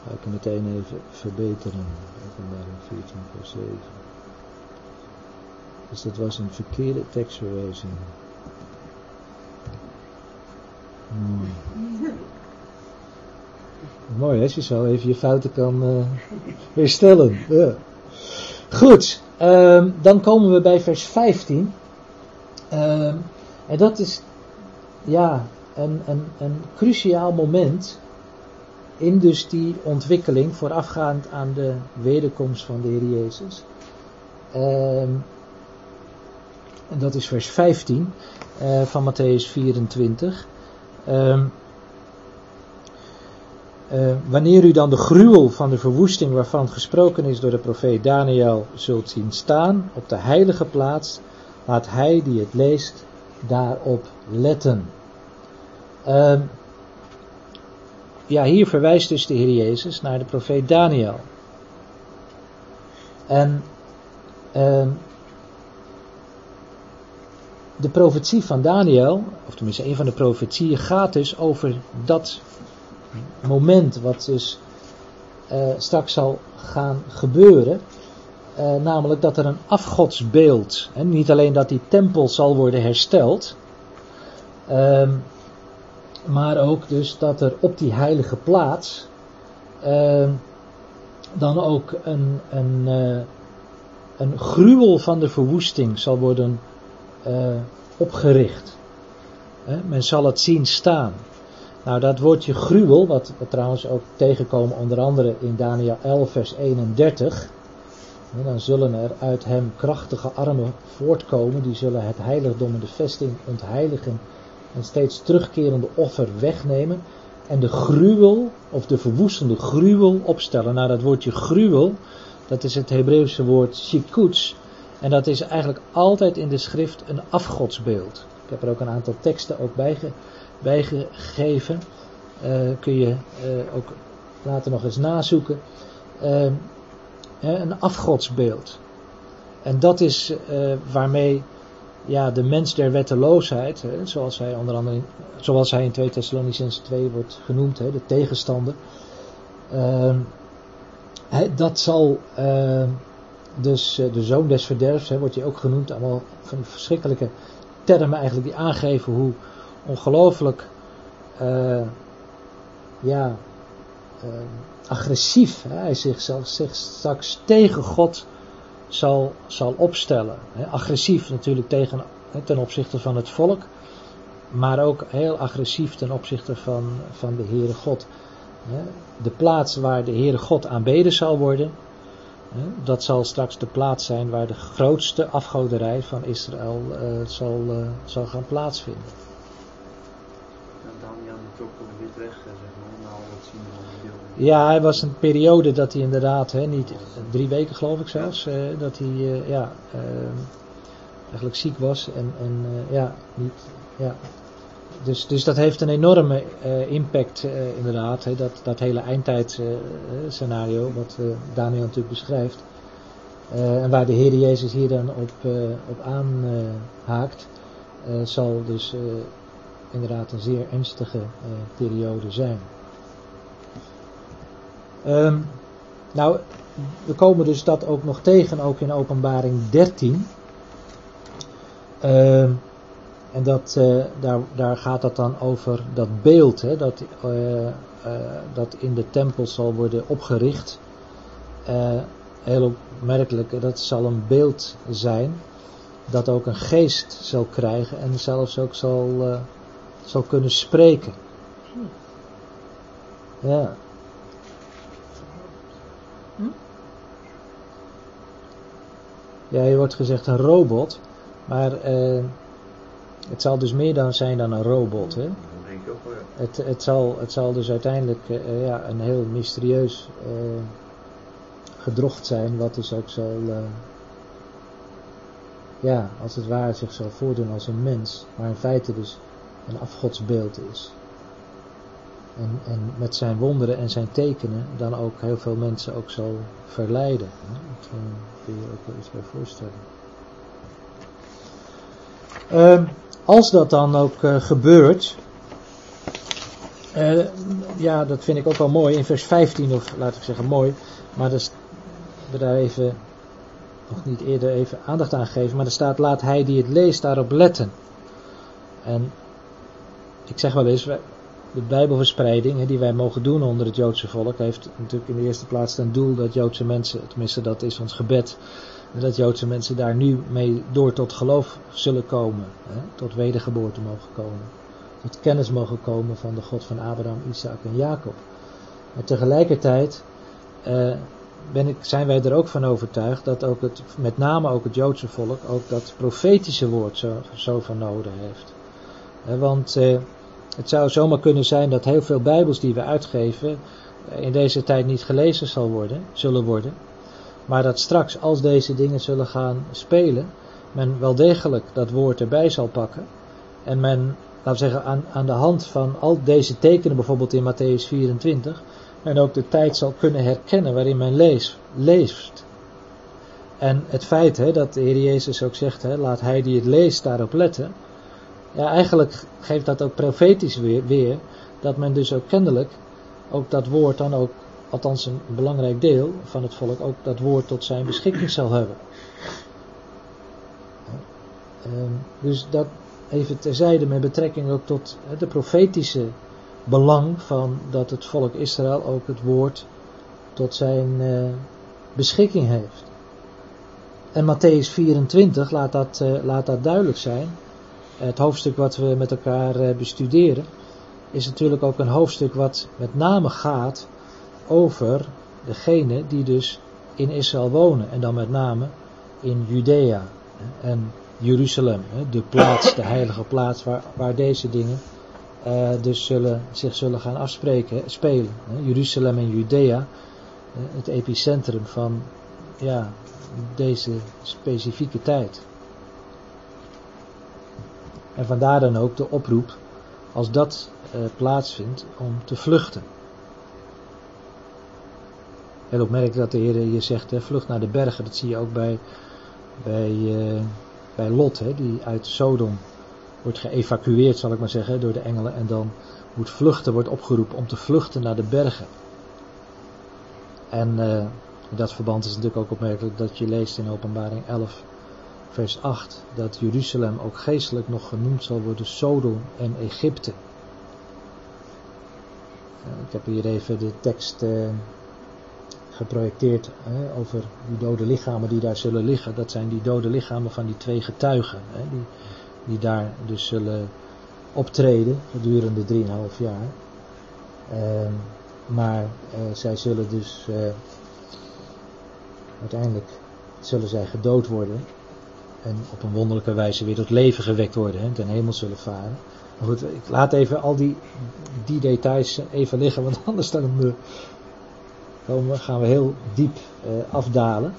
Ga ik hem meteen even verbeteren. Openbaring 14 vers 7. Dus dat was een verkeerde tekstverwijzing. Mooi. Mooi? Als je zo even je fouten kan uh, herstellen. Ja. Goed, um, dan komen we bij vers 15. Um, en dat is, ja, een, een, een cruciaal moment in dus die ontwikkeling voorafgaand aan de wederkomst van de Heer Jezus. Um, en dat is vers 15 uh, van Matthäus 24. Um, uh, wanneer u dan de gruwel van de verwoesting waarvan gesproken is door de profeet Daniel zult zien staan op de heilige plaats, laat hij die het leest daarop letten. Uh, ja, hier verwijst dus de Heer Jezus naar de profeet Daniel. En de profetie van Daniel, of tenminste een van de profetieën, gaat dus over dat moment wat dus uh, straks zal gaan gebeuren. Uh, namelijk dat er een afgodsbeeld, hè, niet alleen dat die tempel zal worden hersteld, uh, maar ook dus dat er op die heilige plaats dan ook een, een, uh, een gruwel van de verwoesting zal worden uh, opgericht. Men zal het zien staan. Nou, dat woordje gruwel, wat we trouwens ook tegenkomen onder andere in Daniel 11, vers 31. En dan zullen er uit hem krachtige armen voortkomen, die zullen het heiligdom en de vesting ontheiligen en steeds terugkerende offer wegnemen en de gruwel of de verwoestende gruwel opstellen. Nou, dat woordje gruwel, dat is het Hebreeuwse woord shikuts. En dat is eigenlijk altijd in de schrift een afgodsbeeld. Ik heb er ook een aantal teksten ook bijge, bijgegeven. Uh, kun je uh, ook later nog eens nazoeken. Uh, een afgodsbeeld. En dat is waarmee ja, de mens der wetteloosheid, hè, zoals hij onder andere in, zoals hij in 2 Thessalonicense 2 wordt genoemd, hè, de tegenstander. dat zal dus de zoon des verderfs, hè, wordt hij ook genoemd, allemaal van verschrikkelijke termen eigenlijk die aangeven hoe ongelooflijk uh, ja, uh, agressief hè, hij zichzelf zich straks tegen God zal, zal opstellen. Hè. Agressief natuurlijk tegen, ten opzichte van het volk. maar ook heel agressief ten opzichte van, van de Heere God. De plaats waar de Heere God aanbeden zal worden, dat zal straks de plaats zijn waar de grootste afgoderij van Israël uh, zal, uh, zal gaan plaatsvinden. Nou van Ja, hij was een periode dat hij inderdaad, hè, niet drie weken geloof ik zelfs, dat hij ja, eigenlijk ziek was en, en ja, niet, ja, dus, dus dat heeft een enorme uh, impact uh, inderdaad, hè, dat, dat hele eindtijdscenario, uh, wat Daniel natuurlijk beschrijft. en waar de Heer Jezus hier dan op, op aanhaakt, zal dus inderdaad een zeer ernstige periode zijn. Um, nou, we komen dus dat ook nog tegen, ook in openbaring 13. Uh, en dat, uh, daar, daar gaat het dan over dat beeld, hè, dat, uh, uh, dat in de tempel zal worden opgericht. heel opmerkelijk, dat zal een beeld zijn dat ook een geest zal krijgen en zelfs ook zal, zal kunnen spreken. Ja. Hm? Ja, hier wordt gezegd een robot, maar het zal dus meer dan zijn dan een robot. Hè? denk ik ook wel, ja. het, het, zal, het zal dus uiteindelijk uh, ja, een heel mysterieus uh, gedrocht zijn, wat dus ook zal, uh, ja, als het ware zich zal voordoen als een mens, maar in feite dus een afgodsbeeld is. En, en met zijn wonderen en zijn tekenen dan ook heel veel mensen ook zal verleiden. Hè? Dat kun je ook wel iets bij voorstellen. Um, als dat dan ook uh, gebeurt, uh, ja, dat vind ik ook wel mooi in vers 15, of laat ik zeggen mooi, maar dus, we daar even, nog niet eerder even aandacht aan geven, maar er staat, laat hij die het leest daarop letten. En ik zeg wel eens, de Bijbelverspreiding die wij mogen doen onder het Joodse volk, heeft natuurlijk in de eerste plaats ten doel dat Joodse mensen, tenminste dat is ons gebed, dat Joodse mensen daar nu mee door tot geloof zullen komen. Hè, tot wedergeboorte mogen komen. Tot kennis mogen komen van de God van Abraham, Isaac en Jacob. Maar tegelijkertijd eh, ben ik, zijn wij er ook van overtuigd dat ook het, met name ook het Joodse volk, ook dat profetische woord zo, zo van nodig heeft. want eh, het zou zomaar kunnen zijn dat heel veel Bijbels die we uitgeven eh, in deze tijd niet gelezen zal worden, zullen worden. Maar dat straks, als deze dingen zullen gaan spelen, men wel degelijk dat woord erbij zal pakken. En men, laten we zeggen, aan, aan de hand van al deze tekenen, bijvoorbeeld in Matthäus 24, men ook de tijd zal kunnen herkennen waarin men leest. leeft. En het feit hè, dat de Heer Jezus ook zegt, hè, laat hij die het leest daarop letten. Ja, eigenlijk geeft dat ook profetisch weer, weer dat men dus ook kennelijk ook dat woord dan ook althans een belangrijk deel van het volk, ook dat woord tot zijn beschikking zal hebben. Ehm, dus dat even terzijde met betrekking ook tot de profetische belang van dat het volk Israël ook het woord tot zijn eh, beschikking heeft. En Matthäus 24 laat dat, uh, laat dat duidelijk zijn. Het hoofdstuk wat we met elkaar uh, bestuderen is natuurlijk ook een hoofdstuk wat met name gaat over degene die dus in Israël wonen. En dan met name in Judea en Jeruzalem. De plaats, de heilige plaats waar, waar deze dingen uh, dus zullen, zich zullen gaan afspreken, spelen. Jeruzalem en Judea, het epicentrum van ja, deze specifieke tijd. En vandaar dan ook de oproep, als dat uh, plaatsvindt, om te vluchten. Heel opmerkelijk dat de Heer hier zegt, hè, vlucht naar de bergen. Dat zie je ook bij, bij, uh, bij Lot, hè, die uit Sodom wordt geëvacueerd, zal ik maar zeggen, door de engelen. En dan moet vluchten, wordt opgeroepen om te vluchten naar de bergen. En uh, in dat verband is natuurlijk ook opmerkelijk dat je leest in openbaring 11 vers 8 dat Jeruzalem ook geestelijk nog genoemd zal worden Sodom en Egypte. Ik heb hier even de tekst uh, geprojecteerd hè, over die dode lichamen die daar zullen liggen. Dat zijn die dode lichamen van die twee getuigen. Hè, die, die daar dus zullen optreden gedurende 3,5 jaar. Ehm, maar eh, zij zullen dus eh, uiteindelijk zullen zij gedood worden en op een wonderlijke wijze weer tot leven gewekt worden en ten hemel zullen varen. Maar goed, ik laat even al die, die details even liggen, want [LAUGHS] anders dan uh, komen, gaan we heel diep uh, afdalen.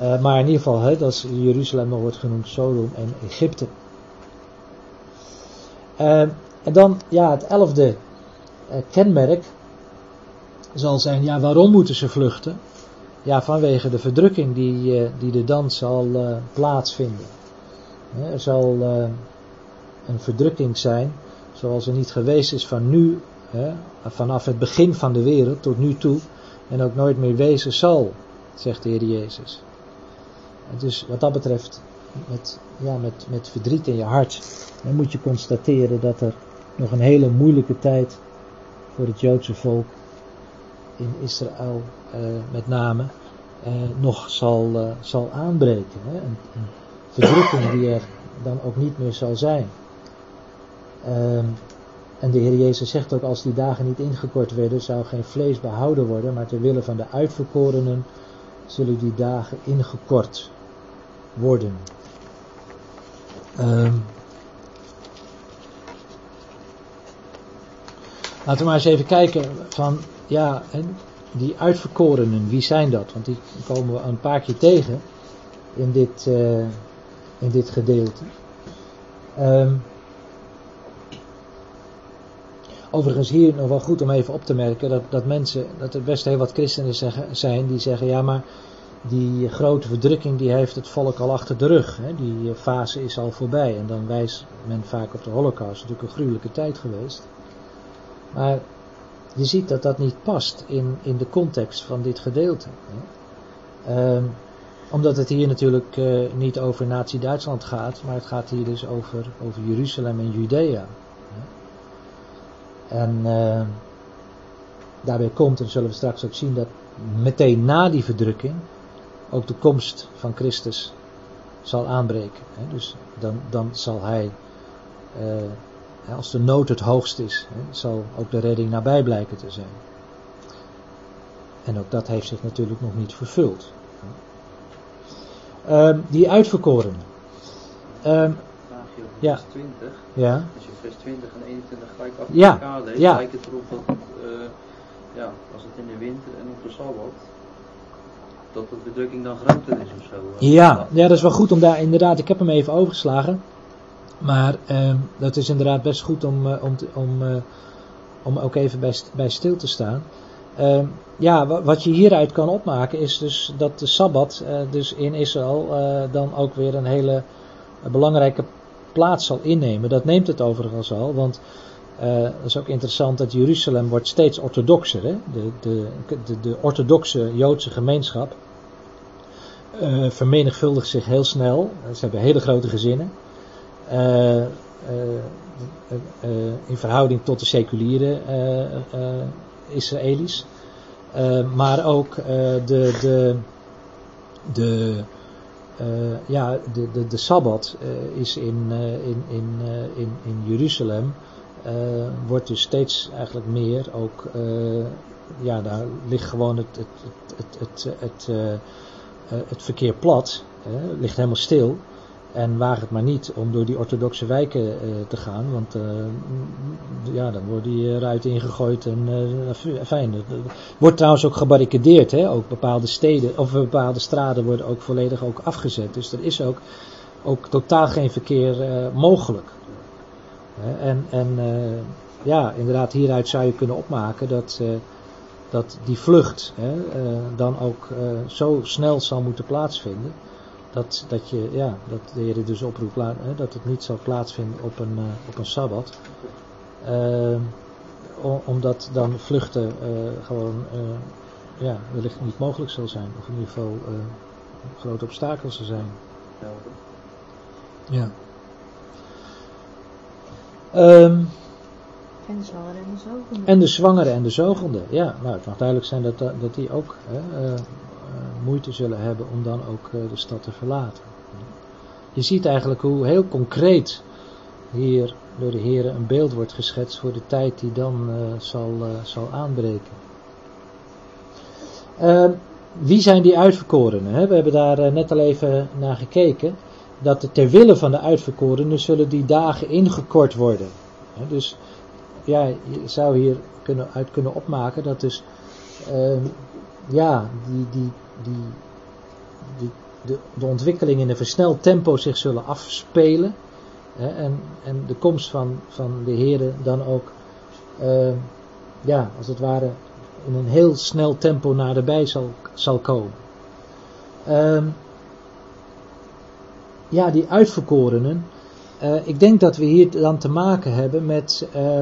Uh, maar in ieder geval, hè, dat is Jeruzalem nog wordt genoemd Sodom en Egypte. en dan, ja, het elfde kenmerk zal zijn, ja, waarom moeten ze vluchten? Ja, vanwege de verdrukking die, die er dan zal plaatsvinden. Er zal een verdrukking zijn, zoals er niet geweest is van nu, vanaf het begin van de wereld tot nu toe, en ook nooit meer wezen zal, zegt de Heer Jezus. Dus wat dat betreft, met, ja, met, met verdriet in je hart, dan moet je constateren dat er nog een hele moeilijke tijd voor het Joodse volk in Israël eh, met name eh, nog zal, uh, zal aanbreken. Hè? Een, een verdrukking die er dan ook niet meer zal zijn. Um, en de Heer Jezus zegt ook, als die dagen niet ingekort werden, zou geen vlees behouden worden, maar ter wille van de uitverkorenen zullen die dagen ingekort worden. Um, laten we maar eens even kijken van, ja, en die uitverkorenen, wie zijn dat? Want die komen we een paar keer tegen in dit, uh, in dit gedeelte. Um, Overigens hier nog wel goed om even op te merken dat, dat mensen, dat er best heel wat christenen zijn die zeggen, ja maar die grote verdrukking die heeft het volk al achter de rug. Hè? Die fase is al voorbij. En dan wijst men vaak op de holocaust, natuurlijk een gruwelijke tijd geweest. Maar je ziet dat dat niet past in, in de context van dit gedeelte. Hè? Um, omdat het hier natuurlijk uh, niet over Nazi-Duitsland gaat, maar het gaat hier dus over, over Jeruzalem en Judea. En uh, daarbij komt, en zullen we straks ook zien, dat meteen na die verdrukking ook de komst van Christus zal aanbreken. Hè. Dus dan, dan zal hij, uh, als de nood het hoogst is, hè, zal ook de redding nabij blijken te zijn. En ook dat heeft zich natuurlijk nog niet vervuld. Uh, die uitverkoren. Um, ja. 20. Ja vers 20 en 21 gelijk achter ja, elkaar leest, ja. lijkt het erop dat, uh, ja, als het in de winter en op de Sabbat, dat de bedrukking dan groter is of zo. Ja, ja, dat is wel goed om daar inderdaad, ik heb hem even overgeslagen, maar uh, dat is inderdaad best goed om, uh, om, om, uh, om ook even bij, bij stil te staan. Ehm, ja, wat je hieruit kan opmaken is dus dat de Sabbat dus in Israël dan ook weer een hele belangrijke plaats zal innemen. Dat neemt het overigens al, want uh, dat is ook interessant dat Jeruzalem wordt steeds orthodoxer. Hè? De, de, de, orthodoxe Joodse gemeenschap uh, vermenigvuldigt zich heel snel. Ze hebben hele grote gezinnen. Uh, in verhouding tot de seculiere Israëli's. maar ook de, de, de uh, ja, de, de, de Sabbat uh, is in, uh, in, in, in, in Jeruzalem, wordt dus steeds eigenlijk meer ook, ja, daar ligt gewoon het, het, het, het, het, het, het verkeer plat, ligt helemaal stil. En waag het maar niet om door die orthodoxe wijken uh, te gaan, want uh, ja, dan worden die eruit ingegooid en uh, fijn. Wordt trouwens ook gebarricadeerd, hè? ook bepaalde steden of bepaalde straten worden ook volledig ook afgezet. Dus er is ook, ook totaal geen verkeer mogelijk. En, en ja, inderdaad, hieruit zou je kunnen opmaken dat, dat die vlucht hè, dan ook zo snel zal moeten plaatsvinden dat, dat, je, ja, dat de Heer dus oproept hè, dat het niet zal plaatsvinden op een, uh, op een Sabbat. Uh, omdat dan vluchten uh, gewoon ja, wellicht niet mogelijk zal zijn. Of in ieder geval grote obstakels zal zijn. Ja. Um, en de zwangere en de zogende. En de zwangere en de zogende, ja. Nou, het mag duidelijk zijn dat, dat die ook hè, uh, moeite zullen hebben om dan ook uh, de stad te verlaten. Je ziet eigenlijk hoe heel concreet hier door de Heer een beeld wordt geschetst voor de tijd die dan uh, zal, zal aanbreken. Uh, wie zijn die uitverkorenen? Hè? We hebben daar net al even naar gekeken. Dat ter wille van de uitverkorenen zullen die dagen ingekort worden. Dus ja, je zou hier kunnen, uit kunnen opmaken dat dus ehm, ja, die, die, die, die, de, de ontwikkeling in een versneld tempo zich zullen afspelen. Hè, en, en de komst van, van de Heer dan ook, uh, ja, als het ware, in een heel snel tempo naderbij zal, zal komen. Uh, ja, die uitverkorenen. Uh, ik denk dat we hier dan te maken hebben met, uh,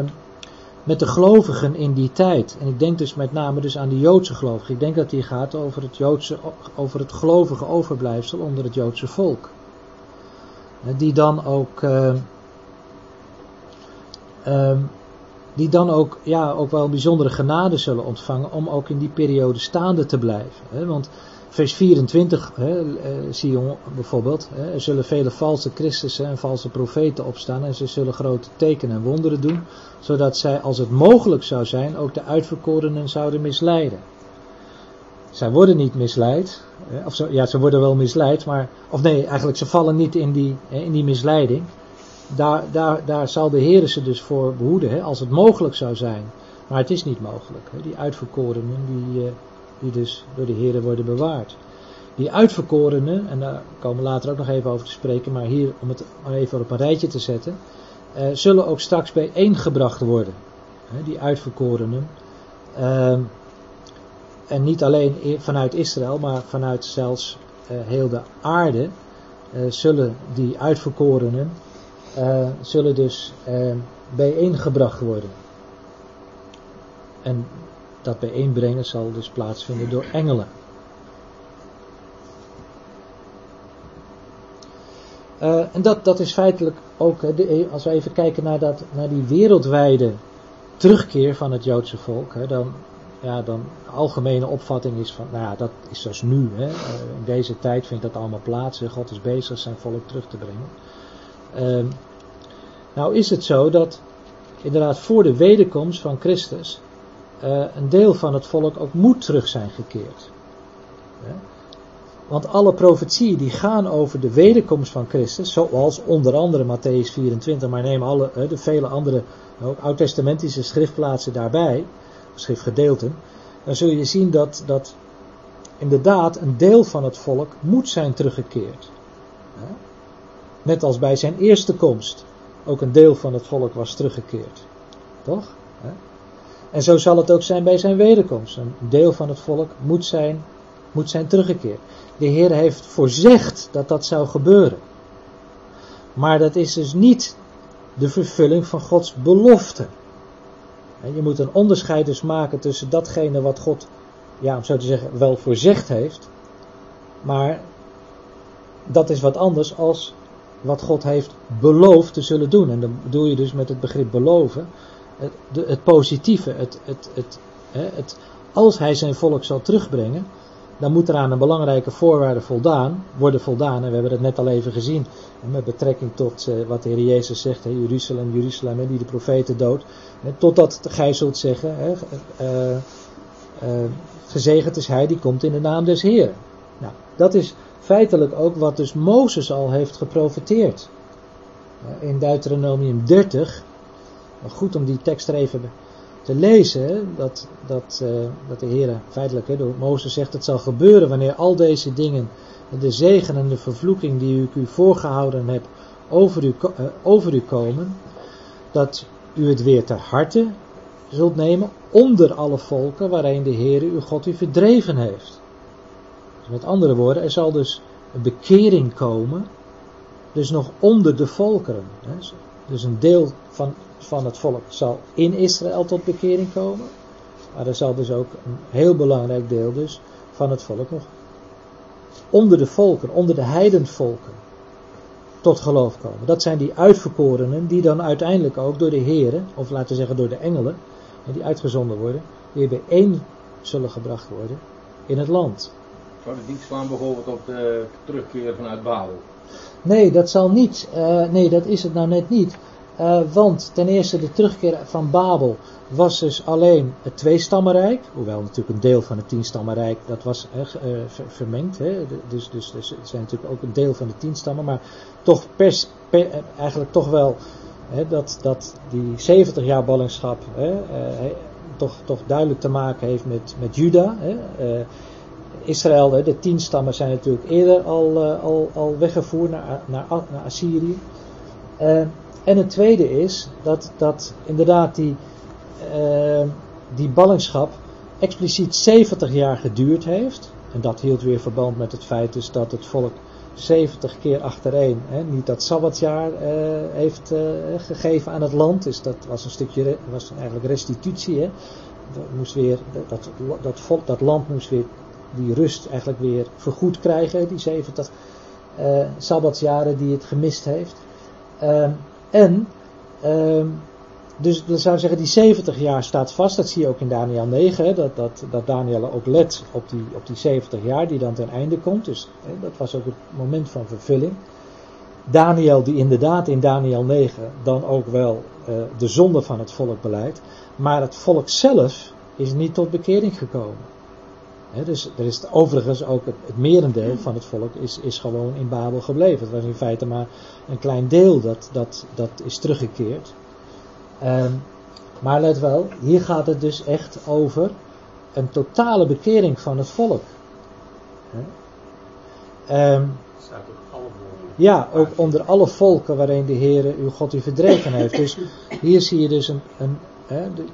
met de gelovigen in die tijd. En ik denk dus met name dus aan de Joodse gelovigen. Ik denk dat hier gaat over het, Joodse, over het gelovige overblijfsel onder het Joodse volk. Die dan ook, uh, die dan ook, ja, ook wel bijzondere genade zullen ontvangen om ook in die periode staande te blijven. Want vers 24, hè, Sion bijvoorbeeld, hè, er zullen vele valse Christussen en valse profeten opstaan en ze zullen grote tekenen en wonderen doen, zodat zij, als het mogelijk zou zijn, ook de uitverkorenen zouden misleiden. Zij worden niet misleid, of zo, ja, ze worden wel misleid, maar, of nee, eigenlijk ze vallen niet in die, in die misleiding. Daar, daar, daar zal de Heer ze dus voor behoeden, hè, als het mogelijk zou zijn. Maar het is niet mogelijk. Hè. Die uitverkorenen, die, die dus door de Heer worden bewaard. Die uitverkorenen, en daar komen we later ook nog even over te spreken, maar hier om het maar even op een rijtje te zetten, eh, zullen ook straks bijeengebracht worden. Hè, die uitverkorenen. Uh, en niet alleen vanuit Israël, maar vanuit zelfs uh, heel de aarde uh, zullen die uitverkorenen uh, zullen dus bijeengebracht worden. En dat bijeenbrengen zal dus plaatsvinden door engelen. Uh, en dat, dat is feitelijk ook, de, als we even kijken naar, dat, naar die wereldwijde terugkeer van het Joodse volk, hè, dan, ja, dan de algemene opvatting is van, nou ja, dat is zoals nu. Hè, in deze tijd vindt dat allemaal plaats. God is bezig zijn volk terug te brengen. Uh, nou is het zo dat inderdaad voor de wederkomst van Christus een deel van het volk ook moet terug zijn gekeerd. Want alle profetieën die gaan over de wederkomst van Christus, zoals onder andere Matthäus 24, maar neem alle, uh, de vele andere ook oud-testamentische schriftplaatsen daarbij, schriftgedeelten, dan zul je zien dat, dat inderdaad een deel van het volk moet zijn teruggekeerd. Net als bij zijn eerste komst ook een deel van het volk was teruggekeerd. Toch? En zo zal het ook zijn bij zijn wederkomst. Een deel van het volk moet zijn, moet zijn teruggekeerd. De Heer heeft voorzegd dat dat zou gebeuren. Maar dat is dus niet de vervulling van Gods belofte. Je moet een onderscheid dus maken tussen datgene wat God, ja, om zo te zeggen, wel voorzegd heeft. Maar dat is wat anders als wat God heeft beloofd te zullen doen. En dan bedoel je dus met het begrip beloven het, de, het positieve, het, het, het, het, als hij zijn volk zal terugbrengen, dan moet er aan een belangrijke voorwaarde voldaan, worden voldaan. En we hebben het net al even gezien met betrekking tot uh, wat de Heer Jezus zegt, Jeruzalem, Jeruzalem, die de profeten dood. Totdat gij zult zeggen, uh, uh, gezegend is hij die komt in de naam des Heer. Nou, dat is feitelijk ook wat dus Mozes al heeft geprofeteerd. In Deuteronomium 30 goed om die tekst er even te lezen, dat, dat, uh, dat de Heer feitelijk hè, door Mozes zegt, het zal gebeuren wanneer al deze dingen, de zegen en de vervloeking die ik u voorgehouden heb, over u, uh, over u komen, dat u het weer ter harte zult nemen onder alle volken waarin de Heer uw God u verdreven heeft. Dus met andere woorden, er zal dus een bekering komen, dus nog onder de volkeren. Dus een deel van van het volk zal in Israël tot bekering komen. Maar er zal dus ook een heel belangrijk deel dus van het volk nog onder de volken, onder de heidenvolken tot geloof komen. Dat zijn die uitverkorenen die dan uiteindelijk ook door de heren, of laten we zeggen door de engelen, die uitgezonden worden, weer bijeen zullen gebracht worden in het land. Zou het niet slaan bijvoorbeeld op de terugkeer vanuit Babel? Nee, dat zal niet. Uh, nee, dat is het nou net niet. Uh, want ten eerste de terugkeer van Babel was dus alleen het tweestammenrijk, hoewel natuurlijk een deel van het tienstammenrijk dat was uh, vermengd. Hè? Dus, dus, dus zijn natuurlijk ook een deel van de tienstammen, maar toch pers, per, eigenlijk toch wel hè, dat, dat die 70 jaar ballingschap hè, toch, toch duidelijk te maken heeft met, met Juda. Hè? Israël, de tien stammen zijn natuurlijk eerder al, al, al weggevoerd naar, naar, naar Assyrië. En het tweede is dat, dat inderdaad die, uh, die ballingschap expliciet 70 jaar geduurd heeft. En dat hield weer verband met het feit dus dat het volk 70 keer achtereen hè, niet dat sabbatjaar uh, heeft uh, gegeven aan het land. Dus dat was een stukje, was eigenlijk restitutie. Hè. Dat, moest weer, dat, dat, volk, dat land moest weer die rust eigenlijk weer vergoed krijgen. Die 70 uh, sabbatsjaren die het gemist heeft. Ehm, en, uh, dus dat zou zeggen, die 70 jaar staat vast. Dat zie je ook in Daniel 9. Hè, dat, dat, dat Daniel ook let op die, op die 70 jaar die dan ten einde komt. Dus hè, dat was ook het moment van vervulling. Daniel die inderdaad in Daniel 9 dan ook wel uh, de zonde van het volk beleidt. Maar het volk zelf is niet tot bekering gekomen. He, dus er is overigens ook het, het, merendeel van het volk is, is gewoon in Babel gebleven. Het was in feite maar een klein deel dat, dat, dat is teruggekeerd. Um, maar let wel, hier gaat het dus echt over een totale bekering van het volk. Um, ja, ook onder alle volken waarin de Heer uw God u verdreven heeft. Dus hier zie je dus een, een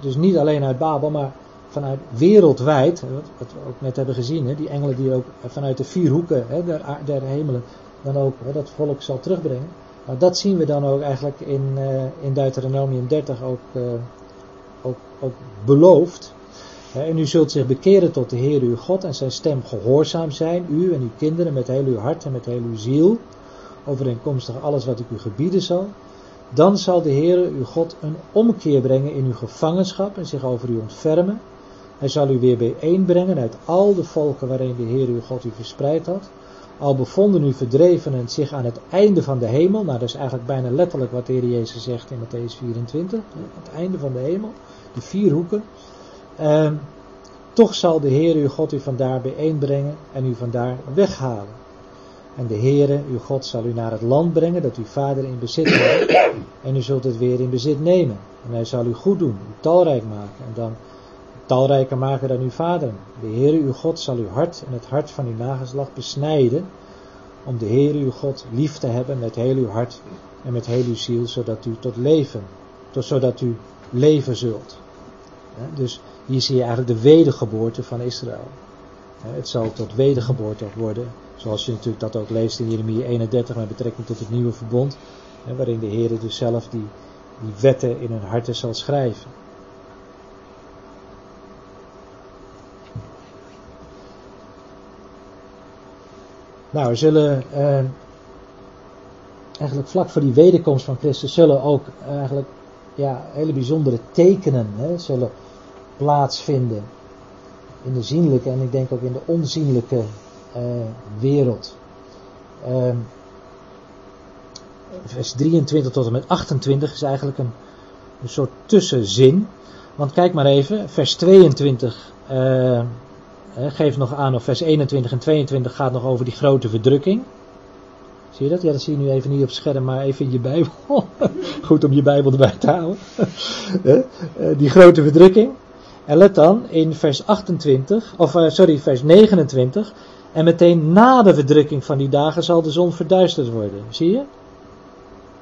dus niet alleen uit Babel, maar vanuit wereldwijd, wat we ook net hebben gezien, hè, die engelen die ook vanuit de vier hoeken hè, der, der hemelen dan ook hè, dat volk zal terugbrengen. Maar dat zien we dan ook eigenlijk in, uh, in Deuteronomium 30 ook, uh, ook, ook beloofd. En u zult zich bekeren tot de Heer uw God en zijn stem gehoorzaam zijn, u en uw kinderen met heel uw hart en met heel uw ziel, overeenkomstig alles wat ik u gebieden zal. Dan zal de Heer uw God een omkeer brengen in uw gevangenschap en zich over u ontfermen hij zal u weer bijeenbrengen uit al de volken waarin de Heer uw God u verspreid had. Al bevonden u verdrevenen zich aan het einde van de hemel. Nou, dat is eigenlijk bijna letterlijk wat de Heer Jezus zegt in Matthäus 24. Het einde van de hemel. De vier hoeken. Ehm, toch zal de Heer uw God u vandaar bijeenbrengen en u vandaar weghalen. En de Heere, uw God, zal u naar het land brengen dat uw vader in bezit had. En u zult het weer in bezit nemen. En hij zal u goed doen, u talrijk maken. En dan talrijker maken dan uw vader. De Heere uw God zal uw hart en het hart van uw nageslacht besnijden, om de Heere uw God lief te hebben met heel uw hart en met heel uw ziel, zodat u tot leven, tot, zodat u leven zult. Dus hier zie je eigenlijk de wedergeboorte van Israël. Het zal tot wedergeboorte worden, zoals je natuurlijk dat ook leest in Jeremia 31 met betrekking tot het nieuwe verbond, waarin de Heere dus zelf die, die wetten in hun harten zal schrijven. Nou, zullen uh, eigenlijk vlak voor die wederkomst van Christus zullen ook eigenlijk ja, hele bijzondere tekenen hè, zullen plaatsvinden in de zienlijke en ik denk ook in de onzienlijke uh, wereld. Uh, vers 23 tot en met 28 is eigenlijk een, een soort tussenzin. Want kijk maar even, vers 22 uh, geeft nog aan, of vers 21 en 22 gaat nog over die grote verdrukking. Zie je dat? Ja, dat zie je nu even niet op het scherm, maar even in je Bijbel. [LAUGHS] Goed om je Bijbel erbij te houden. [LAUGHS] Eh, die grote verdrukking. En let dan in vers 28, of uh, sorry, vers 29. En meteen na de verdrukking van die dagen zal de zon verduisterd worden. Zie je?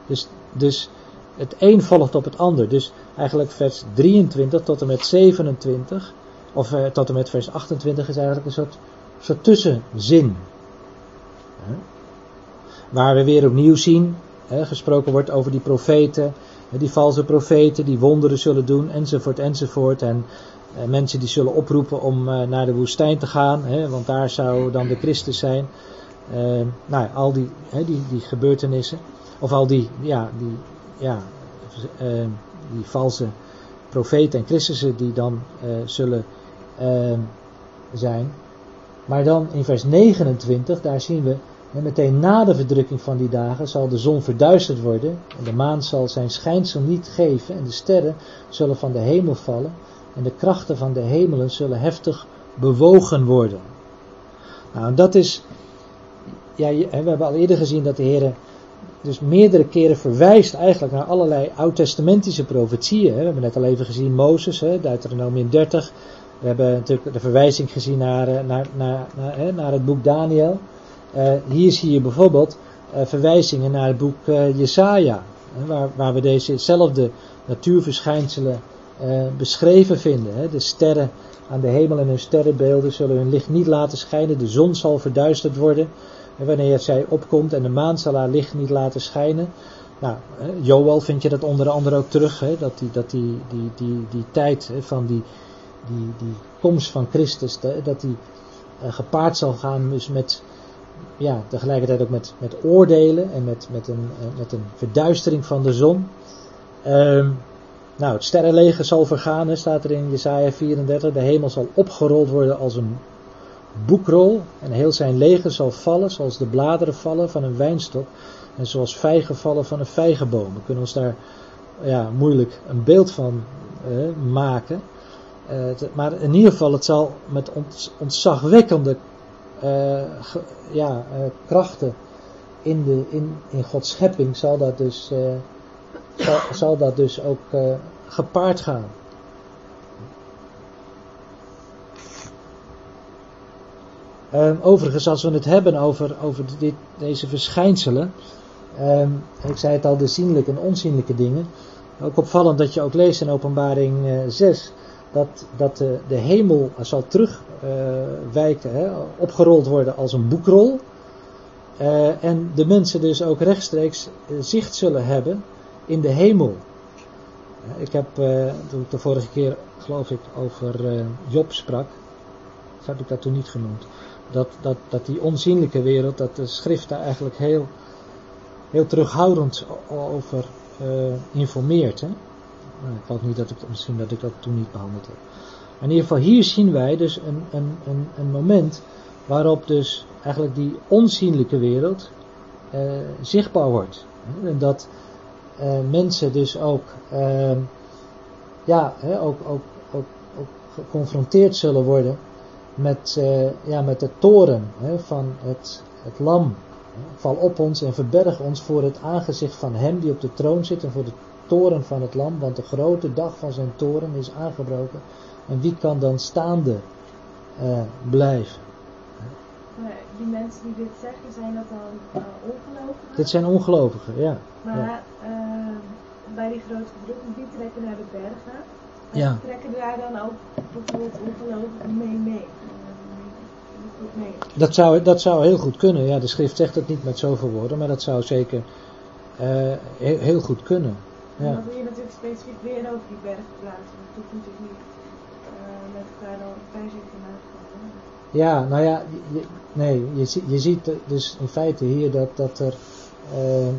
Dus, dus het een volgt op het ander. Dus eigenlijk vers 23 tot en met 27 of uh, tot en met vers 28 is eigenlijk een soort, soort tussenzin. Waar we weer opnieuw zien, gesproken wordt over die profeten, die valse profeten die wonderen zullen doen, enzovoort, enzovoort. En uh, mensen die zullen oproepen om uh, naar de woestijn te gaan, want daar zou dan de Christus zijn. nou, al die, die, die gebeurtenissen, of al die, ja, die, ja, die valse profeten en Christussen die dan zullen uh, zijn. Maar dan in vers 29, daar zien we En meteen na de verdrukking van die dagen zal de zon verduisterd worden en de maan zal zijn schijnsel niet geven en de sterren zullen van de hemel vallen en de krachten van de hemelen zullen heftig bewogen worden. Nou, dat is, ja, we hebben al eerder gezien dat de Heer dus meerdere keren verwijst eigenlijk naar allerlei oud-testamentische profetieën. We hebben net al even gezien Mozes, Deuteronomium 30. We hebben natuurlijk de verwijzing gezien naar, eh, naar, naar, naar, naar het boek Daniel. Uh, hier zie je bijvoorbeeld uh, verwijzingen naar het boek Jesaja, waar, waar we dezezelfde natuurverschijnselen beschreven vinden. Hè. De sterren aan de hemel en hun sterrenbeelden zullen hun licht niet laten schijnen, de zon zal verduisterd worden. En wanneer zij opkomt en de maan zal haar licht niet laten schijnen. Nou, Joel vind je dat onder andere ook terug, hè, dat, die, dat die, die, die, die tijd hè, van die, die, die komst van Christus, dat die gepaard zal gaan dus met ja, tegelijkertijd ook met, met oordelen en met, met, een, eh, met een verduistering van de zon. Um, nou, het sterrenleger zal vergaan, staat er in Jesaja 34. De hemel zal opgerold worden als een boekrol. En heel zijn leger zal vallen, zoals de bladeren vallen van een wijnstok. En zoals vijgen vallen van een vijgenboom. We kunnen ons daar ja, moeilijk een beeld van uh, maken. Uh, maar in ieder geval, het zal met ontzagwekkende uh, ja, uh, krachten in, de, in, in Gods schepping zal dat dus, zal, zal, dat dus ook gepaard gaan. Um, overigens, als we het hebben over, over dit, deze verschijnselen, um, ik zei het al, de zienlijke en onzienlijke dingen, ook opvallend dat je ook leest in openbaring 6, dat, dat de, de hemel zal terugwijken, uh, opgerold worden als een boekrol. Uh, en de mensen dus ook rechtstreeks zicht zullen hebben in de hemel. ik heb, toen ik de vorige keer, geloof ik, over Job sprak, heb ik dat toen niet genoemd. Dat, dat, dat die onzienlijke wereld, dat de schrift daar eigenlijk heel, heel terughoudend over informeert. Hè? Nou, ik geloof niet dat ik, misschien dat ik dat toen niet behandeld heb. in ieder geval hier zien wij dus een, een, een, een moment waarop dus eigenlijk die onzienlijke wereld uh, zichtbaar wordt. En dat uh, mensen dus ook, uh, ja, ook, ook, geconfronteerd zullen worden met, ja, met de toren van het, het lam. Val op ons en verberg ons voor het aangezicht van hem die op de troon zit en voor de toren van het lam, want de grote dag van zijn toren is aangebroken. En wie kan dan staande uh, blijven? Maar die mensen die dit zeggen, zijn dat dan uh, ongelovigen? Dit zijn ongelovigen, ja. Maar ja. Uh, bij die grote verdrukking, die trekken naar de bergen. Ja. Trekken daar dan ook bijvoorbeeld ongelovigen mee mee? Dat zou, dat zou heel goed kunnen. Ja, de schrift zegt het niet met zoveel woorden, maar dat zou zeker heel, heel goed kunnen. Ja. En dan wil je natuurlijk specifiek weer over die berg plaatsen. Dat hoeft natuurlijk niet uh, met elkaar dan bij zich te Ja, nou ja, je, nee, je, je ziet dus in feite hier dat, dat er uh,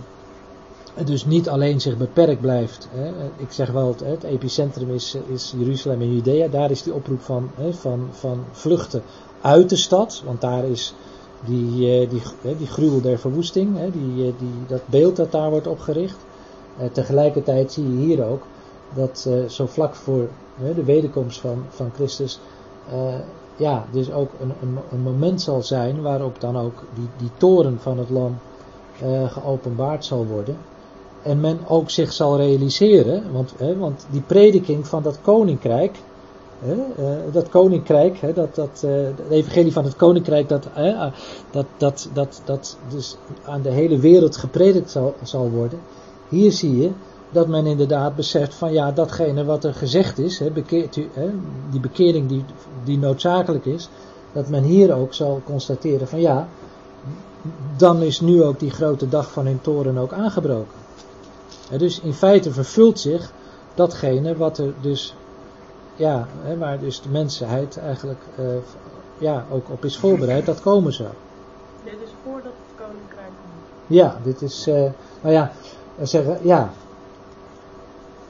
het dus niet alleen zich beperkt blijft. Hè. Ik zeg wel, het, het epicentrum is, is Jeruzalem en Judea. Daar is die oproep van, hè, van, van vluchten uit de stad. Want daar is die, die, die, die gruwel der verwoesting, hè, die, die, dat beeld dat daar wordt opgericht. Uh, tegelijkertijd zie je hier ook dat uh, zo vlak voor de wederkomst van, van Christus, ja, dus ook een, een, een, moment zal zijn waarop dan ook die, die toren van het lam geopenbaard zal worden. En men ook zich zal realiseren, want, want die prediking van dat koninkrijk, dat koninkrijk, dat, dat, het evangelie van het koninkrijk, dat, dat, dat, dat, dat dus aan de hele wereld gepredikt zal, zal worden. Hier zie je dat men inderdaad beseft van ja, datgene wat er gezegd is, hè, bekeert u, hè, die bekering die, die noodzakelijk is, dat men hier ook zal constateren van ja, dan is nu ook die grote dag van hun toren ook aangebroken. En dus in feite vervult zich datgene wat er dus, ja, hè, waar dus de mensheid eigenlijk uh, ja, ook op is voorbereid, dat komen zou. Dit is voordat het koninkrijk komt. Ja, dit is, uh, nou ja, zeggen, ja.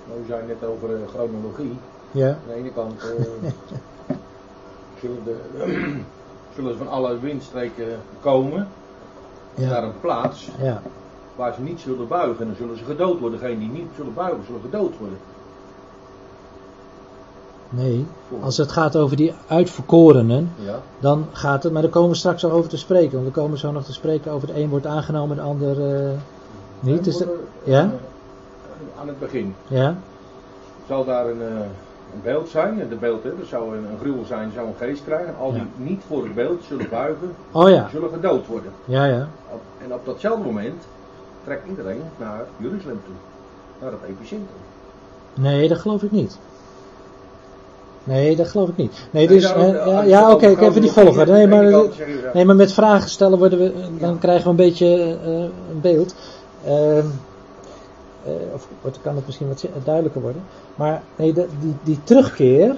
Nou, we zijn net over uh, chronologie. Ja. Aan de ene kant uh, [LAUGHS] zullen, de, [CLEARS THROAT] zullen van alle windstreken komen. Ja. naar een plaats Ja. waar ze niet zullen buigen. En dan zullen ze gedood worden. Degenen die niet zullen buigen, zullen gedood worden. Nee, als het gaat over die uitverkorenen, Ja. dan gaat het, maar daar komen we straks al over te spreken. Want we komen zo nog te spreken over het een wordt aangenomen, de ander eh, niet. Dat, ja? Eh, Aan het begin ja? zal daar een, eh, een beeld zijn. En de beeld, hè, dat zou een, een gruwel zijn, zou een geest krijgen. En al die niet voor het beeld zullen buigen, Oh ja, zullen gedood worden. ja, ja. Op- En op datzelfde moment trekt iedereen naar Jeruzalem toe. Naar het epicentrum. Nee, dat geloof ik niet. Nee, dat geloof ik niet. Nee, dus, eh, ja, ja oké, ik even die volgen. Nee, maar, nee, maar met vragen stellen worden we, dan krijgen we een beetje eh, een beeld. Ehm, eh, of kan het misschien wat duidelijker worden. Maar nee, de- die, die terugkeer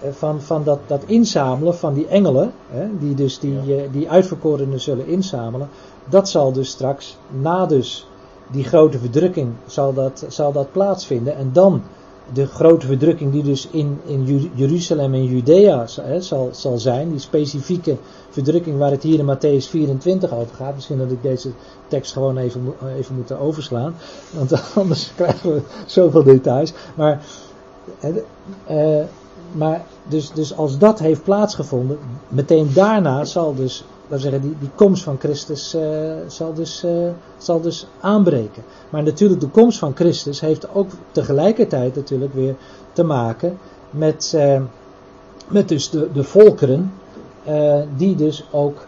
eh, van, van dat, dat inzamelen van die engelen, hè, die dus die, eh, die uitverkorenen zullen inzamelen, dat zal dus straks na dus die grote verdrukking zal dat, zal dat plaatsvinden. En dan de grote verdrukking die dus in, in Jeruzalem en Judea hè, zal, zal zijn, die specifieke verdrukking waar het hier in Matthäus 24 over gaat. Misschien dat ik deze tekst gewoon even, even moeten overslaan, want [LAUGHS] anders krijgen we zoveel details. Maar, hè, eh, maar dus, dus als dat heeft plaatsgevonden, meteen daarna zal dus, zeggen, die, die komst van Christus eh, zal, dus, eh, zal dus aanbreken. Maar natuurlijk de komst van Christus heeft ook tegelijkertijd natuurlijk weer te maken met, eh, met dus de, de volkeren die dus ook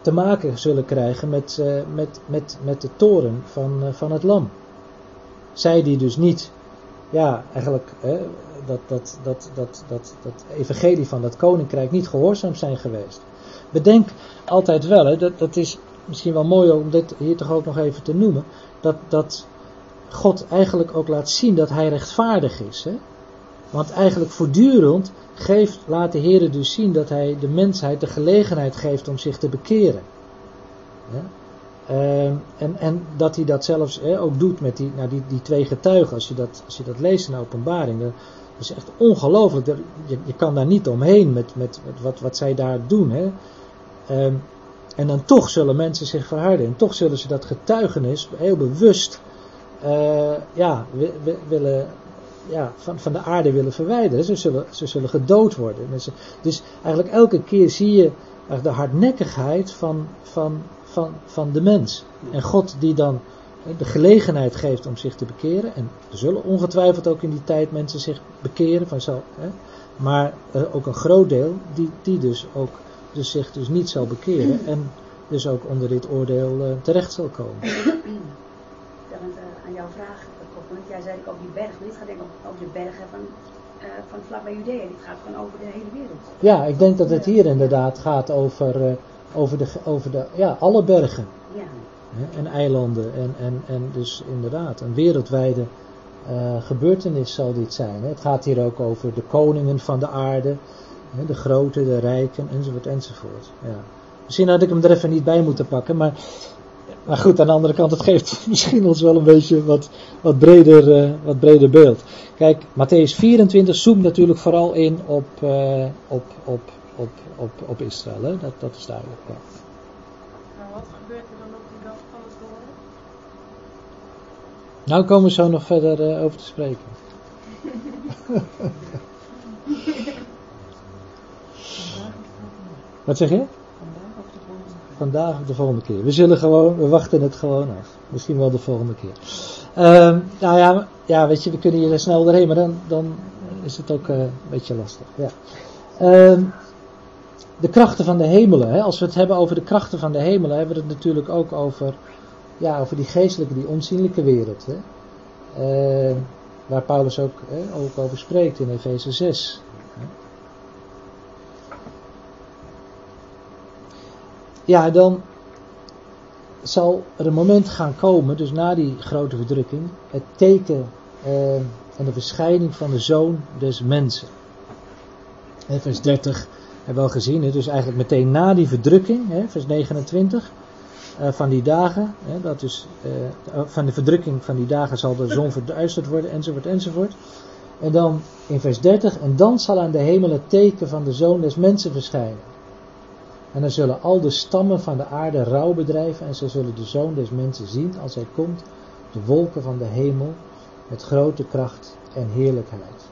te maken zullen krijgen met, met, met, met de toren van, van het lam. Zij die dus niet, ja, eigenlijk dat, dat, dat, dat, dat, dat evangelie van dat koninkrijk niet gehoorzaam zijn geweest. Bedenk altijd wel, hè, dat, dat is misschien wel mooi om dit hier toch ook nog even te noemen, dat, dat God eigenlijk ook laat zien dat hij rechtvaardig is. Hè? Want eigenlijk voortdurend geeft, laat de Heer dus zien dat hij de mensheid de gelegenheid geeft om zich te bekeren. Ehm, en, en dat hij dat zelfs ook doet met die, nou, die, die twee getuigen. Als je dat, als je dat leest in de openbaring, is echt ongelooflijk. Je, je kan daar niet omheen met, met, wat, wat zij daar doen. Hè? Ehm, en dan toch zullen mensen zich verharden. En toch zullen ze dat getuigenis heel bewust eh, ja, wi- wi- willen, ja, van, van de aarde willen verwijderen. Ze zullen, ze zullen gedood worden. Mensen- Dus eigenlijk elke keer zie je de hardnekkigheid van, van, van, van de mens. En God die dan de gelegenheid geeft om zich te bekeren. En er zullen ongetwijfeld ook in die tijd mensen zich bekeren. Van zo, hè, maar eh, ook een groot deel die, die dus ook dus zich dus niet zal bekeren. [CLEARS THROAT] En dus ook onder dit oordeel eh, terecht zal komen. [CLEARS THROAT] Terwijl uh, aan jouw vraag koppelend, jij zei ook die bergen, dit gaat denk ik over de bergen van, uh, van vlakbij Judea, dit gaat gewoon over de hele wereld. Ja, ik denk dat het hier inderdaad gaat over, eh, over, de, over de, ja, alle bergen Ja, en eilanden. En, en, en dus inderdaad, een wereldwijde eh, gebeurtenis zal dit zijn. Het gaat hier ook over de koningen van de aarde, de grote, de rijken, enzovoort, enzovoort. Ja. Misschien had ik hem er even niet bij moeten pakken, maar, maar goed, aan de andere kant, het geeft [LAUGHS] misschien ons wel een beetje wat, wat, breder, eh, wat breder beeld. Kijk, Matthäus 24 zoomt natuurlijk vooral in op, eh, op, op, op, op, op Israël. Hè? Dat, dat is duidelijk. Ja. Nou, wat gebeurt er dan op die dag van het doren? Nou komen we zo nog verder eh, over te spreken. [LAUGHS] Wat zeg je? Vandaag of de volgende keer. We zullen gewoon, we wachten het gewoon af. Misschien wel de volgende keer. Ehm, nou ja, ja, weet je, we kunnen hier snel doorheen, maar dan, dan is het ook eh, een beetje lastig. Ja. Ehm, de krachten van de hemelen. Hè? Als we het hebben over de krachten van de hemelen, hebben we het natuurlijk ook over, ja, over die geestelijke, die onzienlijke wereld. Hè? Ehm, waar Paulus ook, hè, ook over spreekt in Efeze 6. hè. Ja, dan zal er een moment gaan komen, dus na die grote verdrukking, het teken eh, en de verschijning van de zoon des mensen. Hè, vers 30 hebben we al gezien, dus eigenlijk meteen na die verdrukking, hè, vers 29, eh, van die dagen, hè, dat dus, eh, van de verdrukking van die dagen zal de zon verduisterd worden, enzovoort, enzovoort. En dan in vers 30, en dan zal aan de hemel het teken van de zoon des mensen verschijnen. En dan zullen al de stammen van de aarde rouw bedrijven en ze zullen de zoon des mensen zien als hij komt, de wolken van de hemel, met grote kracht en heerlijkheid.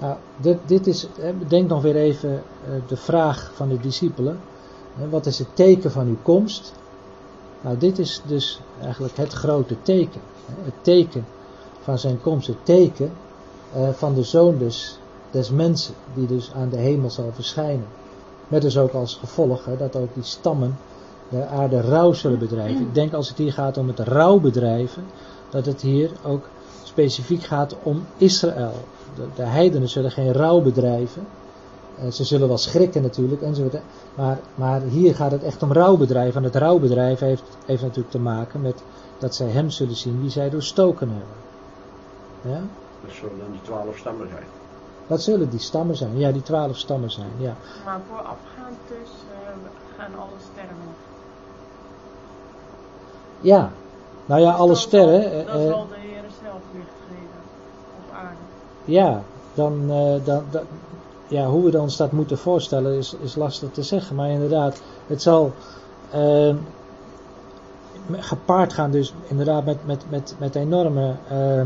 Nou, dit, dit is, denk nog weer even eh, de vraag van de discipelen. Wat is het teken van uw komst? Nou, dit is dus eigenlijk het grote teken. Het teken van zijn komst, het teken eh, van de zoon dus, des mensen, die dus aan de hemel zal verschijnen. Met dus ook als gevolg dat ook die stammen de aarde rouw zullen bedrijven. Ik denk als het hier gaat om het rouwbedrijven, dat het hier ook specifiek gaat om Israël. De, de heidenen zullen geen rouw bedrijven. Uh, ze zullen wel schrikken natuurlijk, enzovoort. Maar, maar hier gaat het echt om rouwbedrijven. En het rouwbedrijf heeft, heeft natuurlijk te maken met dat zij hem zullen zien wie zij doorstoken hebben. Ja? Dat zullen dan die twaalf stammen zijn. Dat zullen die stammen zijn, ja, die twaalf stammen zijn, ja. Maar voorafgaand dus uh, gaan alle sterren nog. Ja, nou ja, Dus alle dan sterren. Zal, dan eh, zal de Heer zelf licht geven op aarde. Ja, dan, uh, dan, dan, ja, hoe we ons dat moeten voorstellen is, is lastig te zeggen. Maar inderdaad, het zal uh, gepaard gaan dus inderdaad met, met, met, met enorme uh,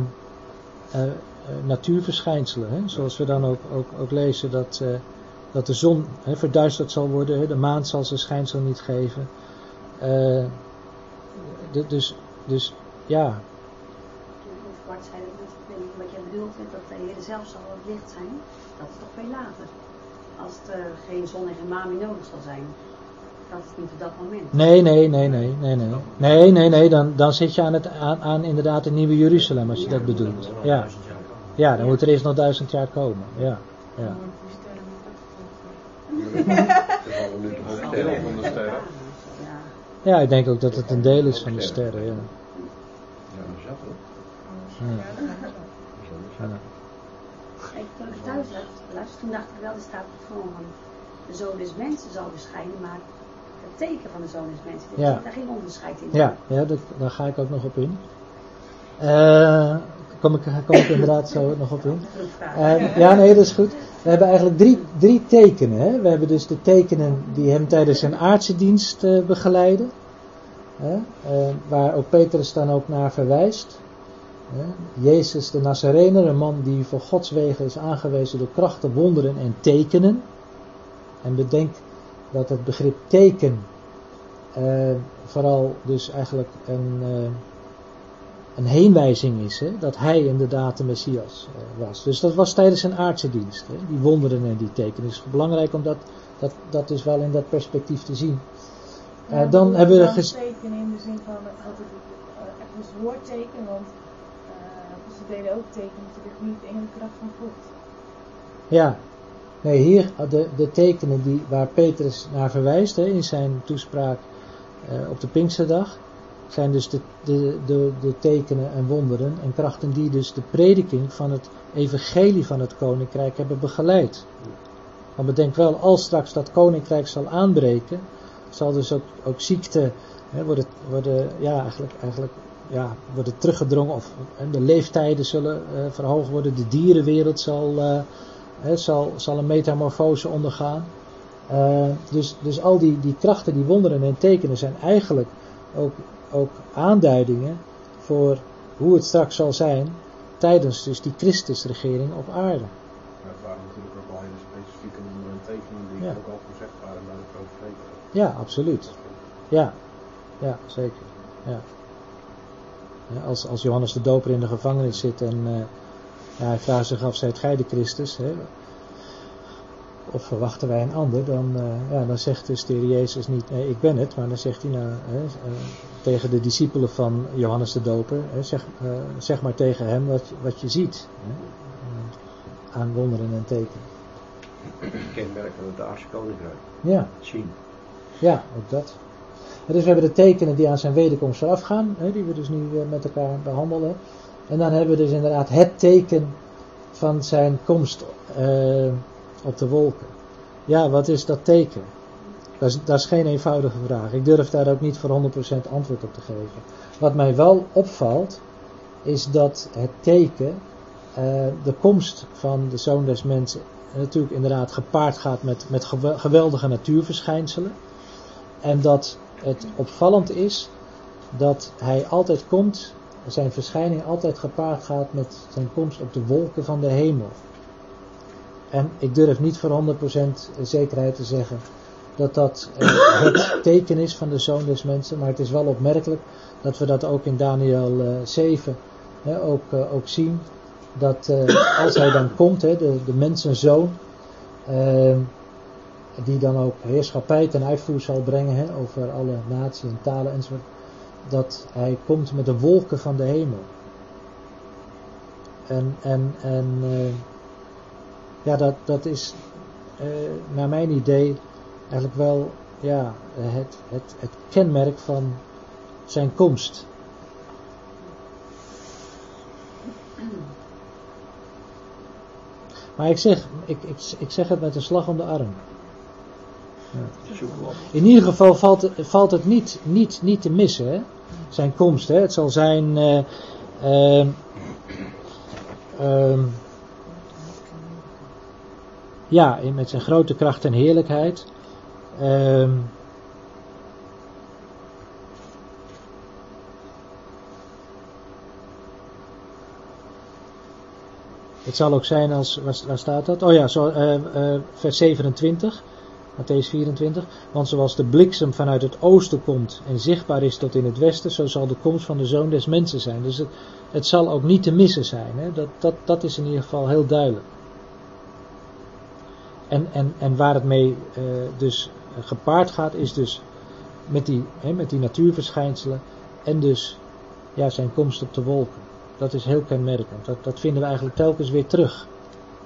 natuurverschijnselen. Hè? Zoals we dan ook, ook, ook lezen dat, dat de zon hè, verduisterd zal worden. Hè? De maan zal zijn schijnsel niet geven. Dus, dus ja, Bart zei dat ik weet niet wat jij bedoelt, dat de zelf zal het licht zijn. Dat is toch veel later. Als er geen zon en geen maan meer nodig zal zijn. Dat is niet op dat moment. Nee, nee, nee, nee, nee, nee. Nee, nee, nee, dan, dan zit je aan, het, aan, aan inderdaad het nieuwe Jeruzalem als je dat bedoelt. Ja. ja, dan moet er eerst nog duizend jaar komen. Ja, ja. Ja. ja, ik denk ook dat het een deel is van de sterren. Ja. Ja, dat is. Ja. Ik, toen ik thuis luister, toen dacht ik wel, er staat gewoon van de zoon des mensen zal verschijnen, maar het teken van de zoon des mensen, Ja. daar geen onderscheid in. Ja, ja dat, daar ga ik ook nog op in. Eh kom, ik, kom ik inderdaad zo nog op in. Eh, ja, nee, dat is goed. We hebben eigenlijk drie, drie tekenen. Hè? We hebben dus de tekenen die hem tijdens zijn aardse dienst eh, begeleiden. Hè? Waar ook Petrus dan ook naar verwijst. Jezus de Nazarener, een man die voor Gods wegen is aangewezen door krachten, wonderen en tekenen. En bedenk dat het begrip teken eh, vooral dus eigenlijk een, eh, een heenwijzing is. Hè? Dat hij inderdaad de Messias eh, was. Dus dat was tijdens zijn aardse dienst. Hè? Die wonderen en die tekenen. Het is belangrijk om dat, dat, dat dus wel in dat perspectief te zien. Eh, Ja, dan bedoel hebben we dan ges- tekenen in de zin van dat het echt een woordteken, want deden ook tekenen natuurlijk niet de kracht van God. Ja, nee, hier de, de tekenen die, waar Petrus naar verwijst in zijn toespraak eh, op de Pinksterdag, zijn dus de, de, de, de tekenen en wonderen en krachten die dus de prediking van het evangelie van het koninkrijk hebben begeleid. Want bedenk wel, als straks dat koninkrijk zal aanbreken, zal dus ook, ook ziekte hè, worden, worden, ja, eigenlijk, eigenlijk, ja, worden teruggedrongen of de leeftijden zullen eh, verhoogd worden, de dierenwereld zal, eh, hè, zal, zal een metamorfose ondergaan. Eh, dus, dus al die, die krachten, die wonderen en tekenen zijn eigenlijk ook, ook aanduidingen voor hoe het straks zal zijn tijdens dus die Christusregering op aarde. Maar het waren natuurlijk ook hele specifieke wonderen en tekenen die Ja. ook al gezegd waren bij de profeten. Ja, absoluut. Ja, ja zeker. Ja. Als, als Johannes de Doper in de gevangenis zit en eh, ja, hij vraagt zich af, zijt gij de Christus? Hè? Of verwachten wij een ander? Dan, eh, ja, dan zegt dus de Heer Jezus niet, nee, ik ben het. Maar dan zegt hij nou, hè, eh, tegen de discipelen van Johannes de Doper, hè, zeg, zeg maar tegen hem wat, je- wat je ziet. Hè? Aan wonderen en tekenen. Kenmerk van het aardse koninkrijk. Ja. Zien. Ja, ook dat. Dus we hebben de tekenen die aan zijn wederkomst voorafgaan, hè, die we dus nu eh, met elkaar behandelen. En dan hebben we dus inderdaad het teken van zijn komst eh, op de wolken. Ja, wat is dat teken? Dat is, dat is geen eenvoudige vraag. Ik durf daar ook niet voor 100% antwoord op te geven. Wat mij wel opvalt, is dat het teken eh, de komst van de zoon des mensen natuurlijk inderdaad gepaard gaat met, met geweldige natuurverschijnselen. En dat het opvallend is dat hij altijd komt, zijn verschijning altijd gepaard gaat met zijn komst op de wolken van de hemel. En ik durf niet voor 100% zekerheid te zeggen dat dat eh, [COUGHS] het teken is van de zoon des mensen, maar het is wel opmerkelijk dat we dat ook in Daniel uh, 7 hè, ook, uh, ook zien. Dat als hij dan komt, de, de mensenzoon, die dan ook heerschappij ten uitvoer zal brengen hè, over alle naties en talen enzovoort, dat hij komt met de wolken van de hemel. En, en, en ja, dat, dat is naar mijn idee eigenlijk wel ja, het, het, het kenmerk van zijn komst. Maar ik zeg, ik, ik, ik zeg het met een slag om de arm. In ieder geval valt, valt het niet, niet, niet te missen, hè? zijn komst. Hè? Het zal zijn uh, uh, uh, ja, met zijn grote kracht en heerlijkheid. Um, het zal ook zijn als, waar, staat dat? Oh ja, zo, uh, uh, vers 27, Matthäus 24. Want zoals de bliksem vanuit het oosten komt en zichtbaar is tot in het westen, zo zal de komst van de zoon des mensen zijn. Dus het, het zal ook niet te missen zijn. Hè? Dat, dat, dat is in ieder geval heel duidelijk. En, en, en waar het mee uh, dus gepaard gaat, is dus met die, hè, met die natuurverschijnselen en dus ja, zijn komst op de wolken. Dat is heel kenmerkend. Dat, dat vinden we eigenlijk telkens weer terug.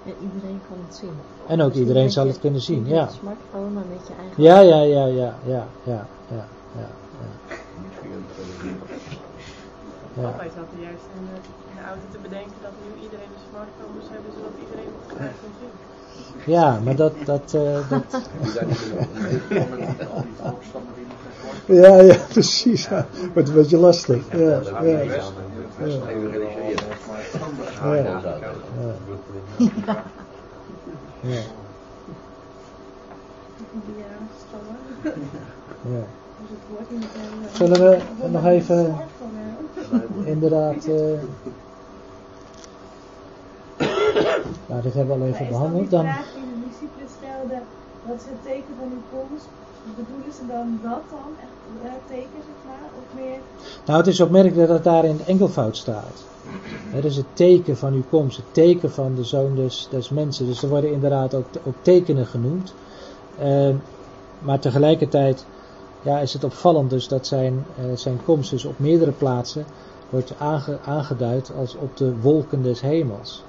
En iedereen kan het zien. En ook dus iedereen zal het kunnen zien, ja. smartphone, maar met je eigen... Ja, ja, ja, ja, ja, ja, ja, ja. ja. Ja. Papa zat er juist in de, in de auto te bedenken dat nu iedereen een smartphone moet hebben, zodat iedereen het gelijk kan zien. Ja, maar dat... dat, uh, [LAUGHS] dat... ja, ja, precies. Ja. Wordt een beetje lastig. Ja, ja. Ja. ja. ja. Ja. Zullen we nog even inderdaad uh, [COUGHS] nou, dit hebben we al even behandeld. Dan... Wat is het teken van uw komst? Bedoelen ze dan dat dan, echt uh, teken zeg maar, of meer? Nou, het is opmerkelijk dat het daar in enkelvoud staat. Het is het teken van uw komst, het teken van de zoon des, des mensen. Dus er worden inderdaad ook, tekenen genoemd. Uh, maar tegelijkertijd ja, is het opvallend dus dat zijn, uh, zijn komst dus op meerdere plaatsen wordt aange, aangeduid als op de wolken des hemels.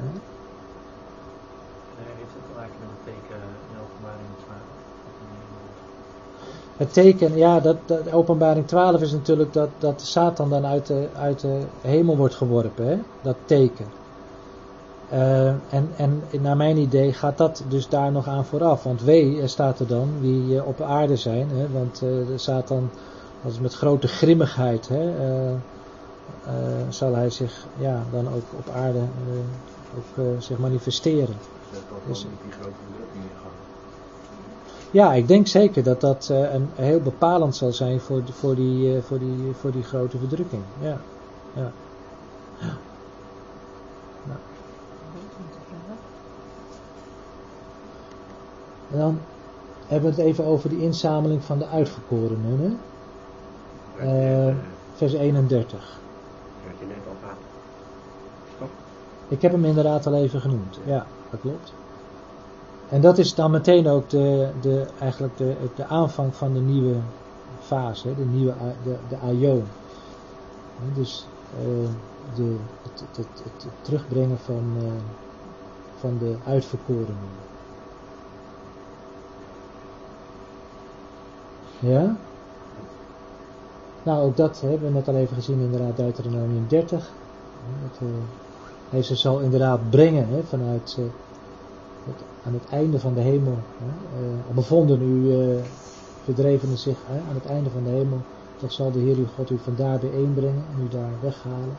Nee, heeft het te maken met het teken in openbaring 12? Het teken, ja, dat, dat, openbaring 12 is natuurlijk dat, dat Satan dan uit de, uit de hemel wordt geworpen, hè? dat teken. Uh, en, en naar mijn idee gaat dat dus daar nog aan vooraf. Want wee, staat er dan, wie uh, op aarde zijn. Hè? Want uh, Satan, als met grote grimmigheid, hè, zal hij zich ja, dan ook op aarde ook zich manifesteren. Dus, ja, ik denk zeker dat dat uh, een, heel bepalend zal zijn voor, voor, die, uh, voor, die, voor die grote verdrukking. Ja. ja. ja. Nou. En dan hebben we het even over die inzameling van de uitverkorenen. Hè? vers 31. Ik heb hem inderdaad al even genoemd. Ja, dat klopt. En dat is dan meteen ook de, de, eigenlijk de, de aanvang van de nieuwe fase, de nieuwe de, de aion. Dus uh, de, het, het, terugbrengen van, uh, van de uitverkorenen. Ja? Nou, ook dat hebben we net al even gezien inderdaad Deuteronomium 30. Het, uh, hij ze zal inderdaad brengen hè, vanuit aan het einde van de hemel. Hè. Uh, bevonden u uh, verdrevenen zich hè, aan het einde van de hemel, toch zal de Heer uw God u vandaar bijeenbrengen en u daar weghalen.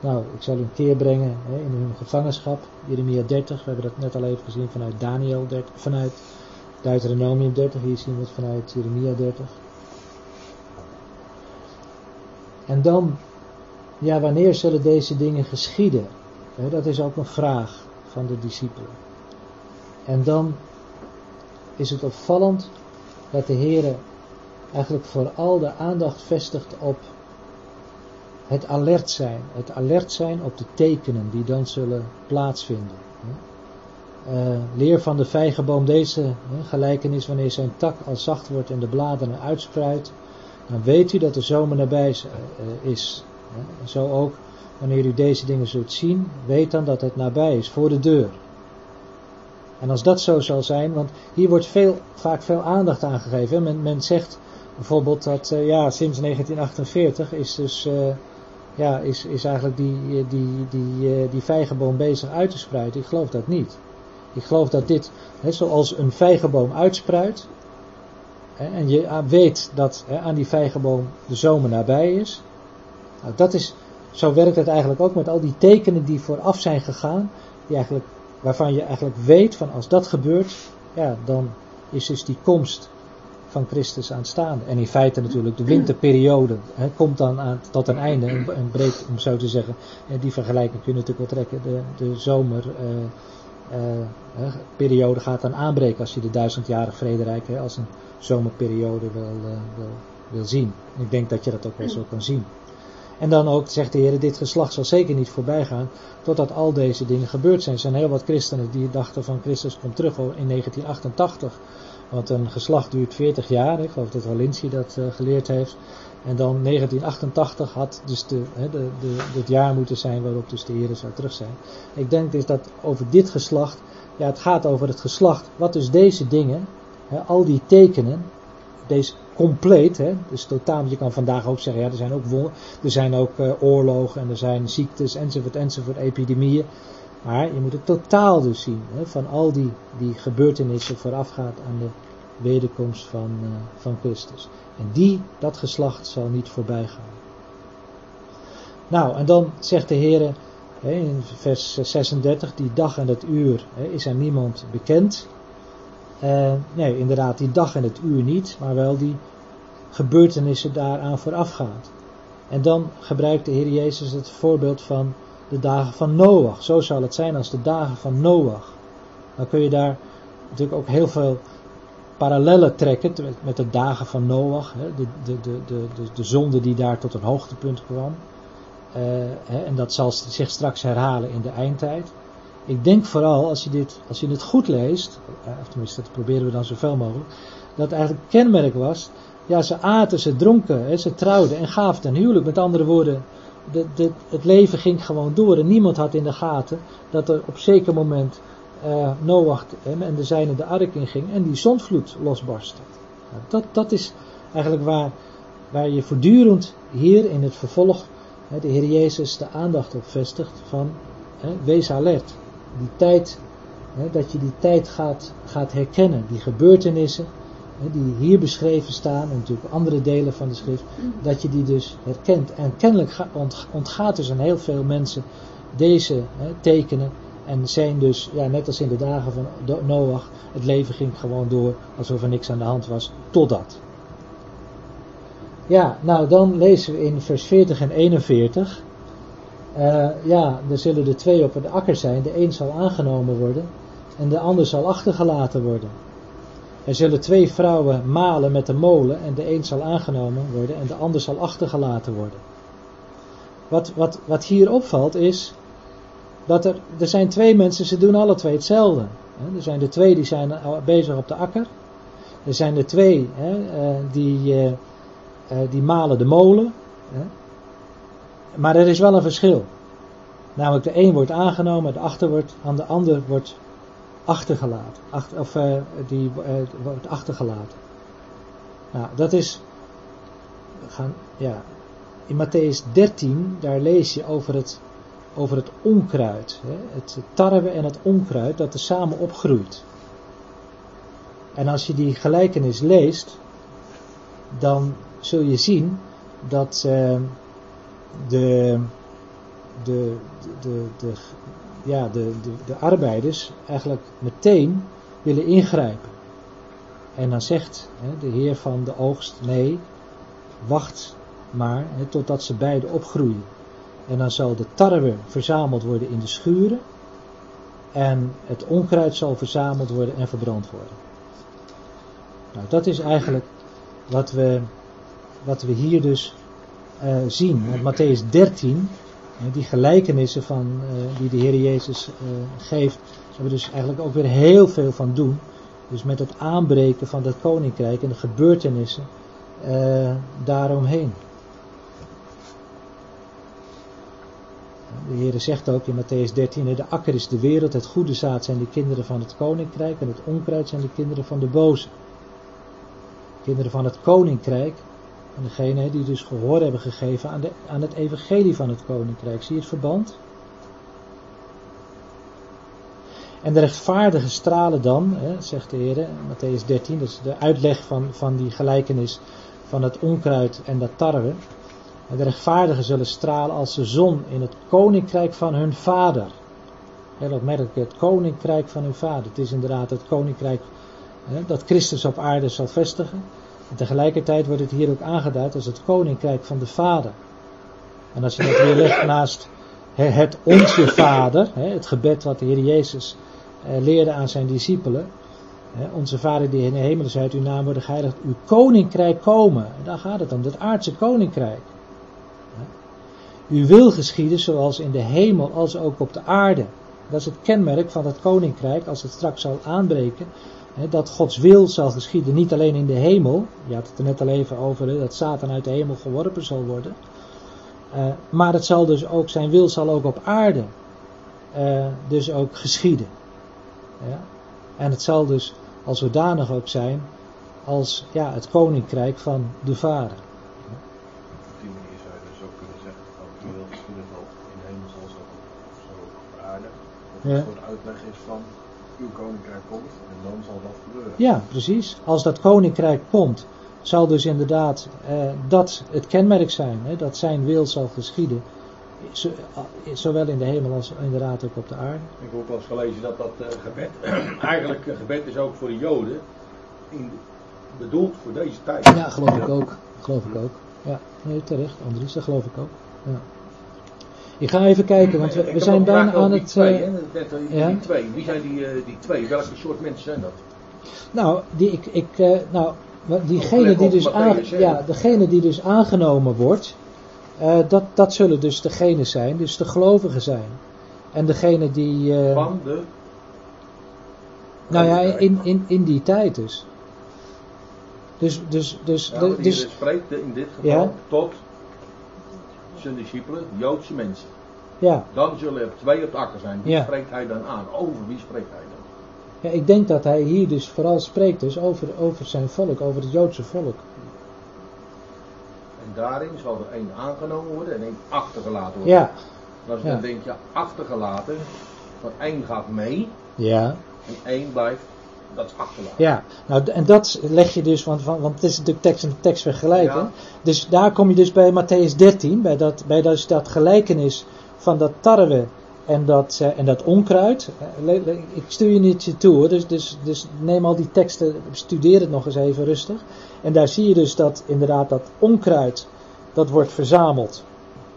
Nou, ik zal u een keer brengen hè, in hun gevangenschap. Jeremia 30, we hebben dat net al even gezien vanuit Daniel 30, vanuit Deuteronomium 30, hier zien we het vanuit Jeremia 30. En dan, ja, wanneer zullen deze dingen geschieden? dat is ook een vraag van de discipelen. En dan is het opvallend dat de Heer eigenlijk vooral de aandacht vestigt op het alert zijn. Het alert zijn op de tekenen die dan zullen plaatsvinden. Uh, leer van de vijgenboom deze gelijkenis wanneer zijn tak al zacht wordt en de bladeren uitspruit. Dan weet u dat de zomer nabij uh, is. Zo ook wanneer u deze dingen zult zien, weet dan dat het nabij is, voor de deur. En als dat zo zal zijn, want hier wordt veel, vaak veel aandacht aan gegeven. Men, men zegt bijvoorbeeld dat uh, ja, sinds 1948 is dus uh, ja, is, is eigenlijk die, die, die, uh, die vijgenboom bezig uit te spruiten. Ik geloof dat niet. Ik geloof dat dit, hè, zoals een vijgenboom uitspruit, hè, en je weet dat hè, aan die vijgenboom de zomer nabij is. Nou, dat is, zo werkt het eigenlijk ook met al die tekenen die vooraf zijn gegaan, die eigenlijk, waarvan je eigenlijk weet van als dat gebeurt, ja, dan is dus die komst van Christus aanstaande. En in feite natuurlijk de winterperiode hè, komt dan aan, tot een einde en, en breekt, om zo te zeggen, die vergelijking kun je natuurlijk wel trekken, de, de zomerperiode uh, gaat dan aanbreken als je de duizendjarig vrederijk hè, als een zomerperiode wil, wil, wil zien. Ik denk dat je dat ook wel zo kan zien. En dan ook zegt de Heer, dit geslacht zal zeker niet voorbij gaan totdat al deze dingen gebeurd zijn. Er zijn heel wat christenen die dachten van Christus komt terug in 1988. Want een geslacht duurt 40 jaar, ik geloof dat Valentie dat uh, geleerd heeft. En dan 1988 had dus de, de, de, het jaar moeten zijn waarop dus de Heer zou terug zijn. Ik denk dus dat over dit geslacht, ja het gaat over het geslacht, wat dus deze dingen, al die tekenen, deze compleet, hè, dus totaal, je kan vandaag ook zeggen, ja er zijn ook, er zijn ook uh, oorlogen en er zijn ziektes enzovoort enzovoort, epidemieën. Maar je moet het totaal dus zien, hè, van al die, die gebeurtenissen voorafgaat aan de wederkomst van, uh, van Christus. En die, dat geslacht zal niet voorbij gaan. Nou, en dan zegt de Heer in vers 36, die dag en het uur hè, is aan niemand bekend. Uh, nee, inderdaad, die dag en het uur niet, maar wel die gebeurtenissen daaraan voorafgaat. En dan gebruikt de Heer Jezus het voorbeeld van de dagen van Noach. Zo zal het zijn als de dagen van Noach. Dan kun je daar natuurlijk ook heel veel parallellen trekken met de dagen van Noach. De, de, de, de, de, zonde die daar tot een hoogtepunt kwam. Uh, en dat zal zich straks herhalen in de eindtijd. Ik denk vooral, als je, dit, als je dit goed leest, eh, of tenminste dat proberen we dan zoveel mogelijk, dat eigenlijk kenmerk was, ja ze aten, ze dronken, ze trouwden en gaven ten huwelijk. Met andere woorden, de, de, het leven ging gewoon door en niemand had in de gaten dat er op zeker moment uh, Noach en de zijne de ark in ging en die zondvloed losbarstte. Dat, dat is eigenlijk waar, waar je voortdurend hier in het vervolg hè, de Heer Jezus de aandacht op vestigt van hè, wees alert. Die tijd, hè, dat je die tijd gaat, gaat herkennen, die gebeurtenissen die hier beschreven staan en natuurlijk andere delen van de schrift, dat je die dus herkent. En kennelijk ontgaat dus aan heel veel mensen deze hè, tekenen en zijn dus, ja, net als in de dagen van Noach, het leven ging gewoon door alsof er niks aan de hand was, totdat. Ja, nou dan lezen we in vers 40 en 41. Uh, ja, er zullen er twee op de akker zijn. De een zal aangenomen worden en de ander zal achtergelaten worden. Er zullen twee vrouwen malen met de molen en de een zal aangenomen worden en de ander zal achtergelaten worden. Wat, wat, wat hier opvalt is dat er, er zijn twee mensen, ze doen alle twee hetzelfde. Er zijn de twee die zijn bezig op de akker. Er zijn de twee hè, eh, die, eh, eh, die malen de molen. Maar er is wel een verschil. Namelijk de een wordt aangenomen, de achter wordt, aan de ander wordt achtergelaten. Achter, of uh, die uh, wordt achtergelaten. Nou, dat is. Gaan, ja, in Matthäus 13, daar lees je over het, over het onkruid. Hè, het tarwe en het onkruid dat er samen opgroeit. En als je die gelijkenis leest, dan zul je zien dat uh, de, de, de, de, ja, de, de, de arbeiders eigenlijk meteen willen ingrijpen. En dan zegt de Heer van de oogst, nee, wacht maar totdat ze beide opgroeien. En dan zal de tarwe verzameld worden in de schuren en het onkruid zal verzameld worden en verbrand worden. Nou, dat is eigenlijk wat we, wat we hier dus uh, zien. Want Matthäus 13, die gelijkenissen van, uh, die de Heer Jezus uh, geeft, hebben dus eigenlijk ook weer heel veel van doen. Dus met het aanbreken van dat koninkrijk en de gebeurtenissen daaromheen. De Heer zegt ook in Matthäus 13, de akker is de wereld, het goede zaad zijn de kinderen van het koninkrijk en het onkruid zijn de kinderen van de boze. Kinderen van het koninkrijk en degene die dus gehoor hebben gegeven aan, de, aan het evangelie van het koninkrijk. Zie je het verband? En de rechtvaardigen stralen dan, hè, zegt de Heer, Matthäus 13, dat is de uitleg van, van die gelijkenis van het onkruid en dat tarwe. De rechtvaardigen zullen stralen als de zon in het koninkrijk van hun vader. Heel opmerkelijk, het koninkrijk van hun vader. Het is inderdaad het koninkrijk hè, dat Christus op aarde zal vestigen. En tegelijkertijd wordt het hier ook aangeduid als het koninkrijk van de vader. En als je dat weer legt naast het onze vader, het gebed wat de Heer Jezus eh, leerde aan zijn discipelen. Onze vader die in de hemel is, uit uw naam worden geheiligd, uw koninkrijk komen. Daar gaat het om, het aardse koninkrijk. U wil geschieden zoals in de hemel als ook op de aarde. Dat is het kenmerk van het koninkrijk als het straks zal aanbreken. Dat Gods wil zal geschieden niet alleen in de hemel. Je had het er net al even over dat Satan uit de hemel geworpen zal worden. Uh, maar het zal dus ook, zijn wil zal ook op aarde uh, dus ook geschieden. Ja? En het zal dus als zodanig ook zijn als ja, het koninkrijk van de Vader. ja. een soort uitleg is van uw koninkrijk komt en dan zal dat gebeuren. Ja, precies. Als dat koninkrijk komt, zal dus inderdaad eh, dat het kenmerk zijn, hè, dat zijn wil zal geschieden. Zowel in de hemel als inderdaad ook op de aarde. Ik heb ook wel eens gelezen dat dat uh, gebed, [CLEARS THROAT] eigenlijk een gebed is ook voor de Joden, in, bedoeld voor deze tijd. Ja, geloof ik ook. Geloof ik ook. Ja, nee, terecht, Andries, dat geloof ik ook. Ja. Ik ga even kijken, want we, we zijn bijna aan het... Twee, uh, die, ja? die twee, wie zijn die, uh, die twee? Welke soort mensen zijn dat? Nou, die, ik, ik, uh, nou diegene, die dus aan, ja, degene die dus aangenomen wordt, dat, dat zullen dus degene zijn, dus de gelovigen zijn. En degene die... Van de... Nou ja, in, in, in die tijd dus. Dus, dus, dus, ja, de, dus spreekt in dit geval ja? tot zijn discipelen, Joodse mensen. Ja. Dan zullen er twee op de akker zijn. Wie ja. spreekt hij dan aan? Over wie spreekt hij dan? Ja, ik denk dat hij hier dus vooral spreekt dus over, over zijn volk, over het Joodse volk. En daarin zal er één aangenomen worden en één achtergelaten worden. Ja. En als je ja. dan denk je achtergelaten, van één gaat mee ja. en één blijft dat is achterlaten. Ja, nou, en dat leg je dus, want, want het is natuurlijk tekst en tekst vergelijken. Ja. Dus daar kom je dus bij Matthäus 13, bij dat, bij dus dat gelijkenis van dat tarwe en dat, uh, en dat onkruid. Ik stuur je niet toe, dus, dus, dus neem al die teksten, studeer het nog eens even rustig. En daar zie je dus dat inderdaad dat onkruid, dat wordt verzameld.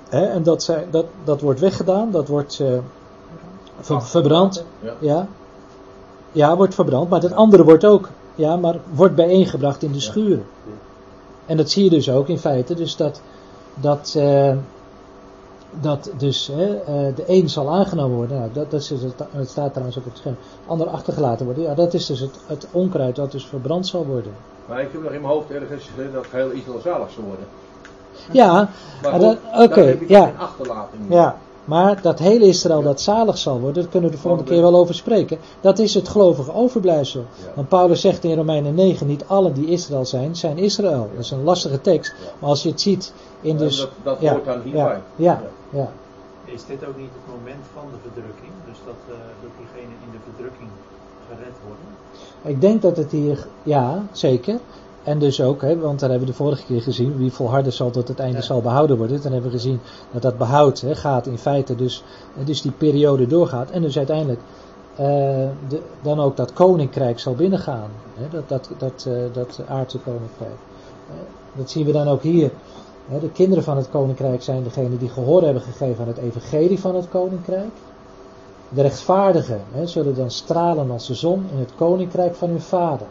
Hè, en dat, dat, dat wordt weggedaan, dat wordt uh, ver, verbrand. Ja. ja. Ja, wordt verbrand, maar dat andere wordt ook, ja, maar wordt bijeengebracht in de schuren. En dat zie je dus ook in feite, dus dat, dat, uh, dat dus hè, uh, de een zal aangenomen worden, nou, dat, dat is het, het staat trouwens ook op het scherm, ander achtergelaten worden, ja, dat is dus het, het onkruid dat dus verbrand zal worden. Maar ik heb nog in mijn hoofd ergens dat heel Israël zalig zal worden. Ja, oké, okay, ja. achterlating. Ja, maar dat hele Israël dat zalig zal worden, daar kunnen we de volgende keer wel over spreken. Dat is het gelovige overblijfsel. Want Paulus zegt in Romeinen 9, niet allen die Israël zijn, zijn Israël. Dat is een lastige tekst. Maar als je het ziet in dus... dat dat ja, hoort dan hierbij. Ja, ja, ja. Is dit ook niet het moment van de verdrukking? Dus dat, uh, dat diegenen in de verdrukking gered worden? Ik denk dat het hier, ja, zeker. En dus ook, hè, want daar hebben we de vorige keer gezien, wie volharden zal tot het einde zal behouden worden. Dan hebben we gezien dat dat behoud hè, gaat in feite dus, dus die periode doorgaat. En dus uiteindelijk uh, de, dan ook dat koninkrijk zal binnengaan. Hè, dat, dat, dat, uh, dat aardse koninkrijk. Uh, dat zien we dan ook hier. Hè, de kinderen van het koninkrijk zijn degenen die gehoor hebben gegeven aan het evangelie van het koninkrijk. De rechtvaardigen hè, zullen dan stralen als de zon in het koninkrijk van hun vader.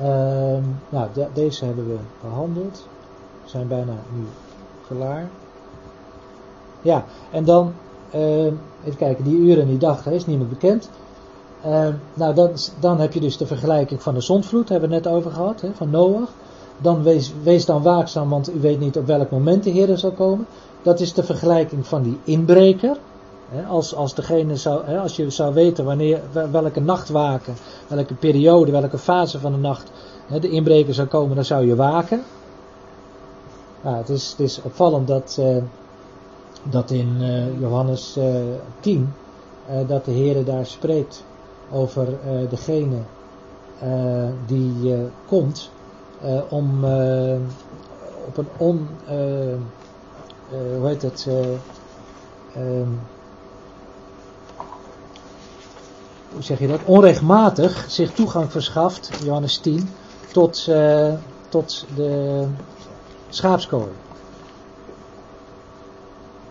Uh, nou, de, deze hebben we behandeld. We zijn bijna nu klaar. Ja, en dan, uh, even kijken, die uren en die dag, is niet meer bekend. Uh, nou, dan, dan heb je dus de vergelijking van de zondvloed, hebben we het net over gehad, van Noach. Dan wees, wees dan waakzaam, want u weet niet op welk moment de Heer zal komen. Dat is de vergelijking van die inbreker. Als, als, degene zou, als je zou weten wanneer, welke nachtwaken, welke periode, welke fase van de nacht de inbreker zou komen, dan zou je waken. Nou, het, is, het is opvallend dat, uh, dat in uh, Johannes uh, 10, dat de Heer daar spreekt over degene die komt om op een on, hoe heet het, um, hoe zeg je dat, onrechtmatig zich toegang verschaft, Johannes 10, tot, uh, tot de schaapskooi.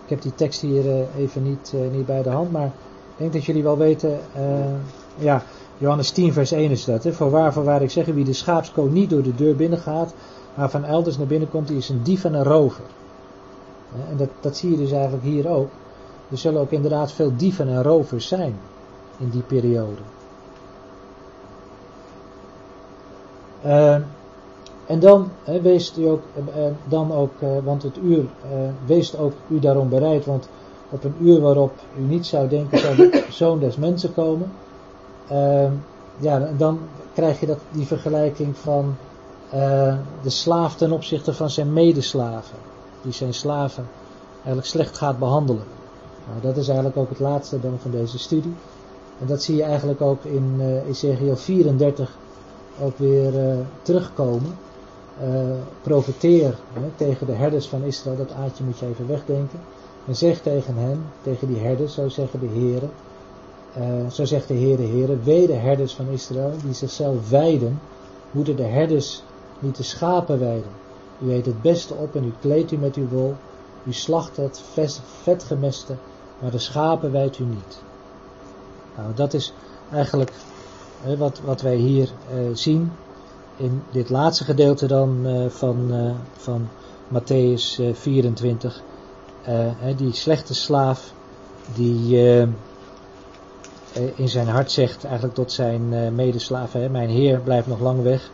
Ik heb die tekst hier uh, even niet, uh, niet bij de hand, maar ik denk dat jullie wel weten, ja, Johannes 10 vers 1 is dat. Hè? Voorwaar, voorwaar ik zeg, wie de schaapskooi niet door de deur binnengaat, maar van elders naar binnen komt, die is een dief en een rover. En dat, dat zie je dus eigenlijk hier ook. Er zullen ook inderdaad veel dieven en rovers zijn in die periode. Uh, en dan he, wees u ook, uh, dan ook uh, want het uur, wees ook u daarom bereid, want op een uur waarop u niet zou denken, zou de [COUGHS] zoon des mensen komen. Ehm, ja, dan krijg je dat, die vergelijking van de slaaf ten opzichte van zijn medeslaven, die zijn slaven eigenlijk slecht gaat behandelen. Nou, dat is eigenlijk ook het laatste dan van deze studie. En dat zie je eigenlijk ook in uh, Ezekiel 34 ook weer uh, terugkomen. Uh, profeteer hè, tegen de herders van Israël, dat aardje moet je even wegdenken. En zeg tegen hen, tegen die herders, zo zeggen de heren, zo zegt de Heere, Heere, wee de herders van Israël die zichzelf wijden, moeten de herders niet de schapen wijden. U eet het beste op en u kleedt u met uw wol, u slacht het vetgemeste, maar de schapen wijdt u niet. Nou, dat is eigenlijk wat, wat wij hier uh, zien in dit laatste gedeelte dan uh, van, uh, van Matthäus 24. Hè, die slechte slaaf die in zijn hart zegt eigenlijk tot zijn medeslaven, mijn heer blijft nog lang weg.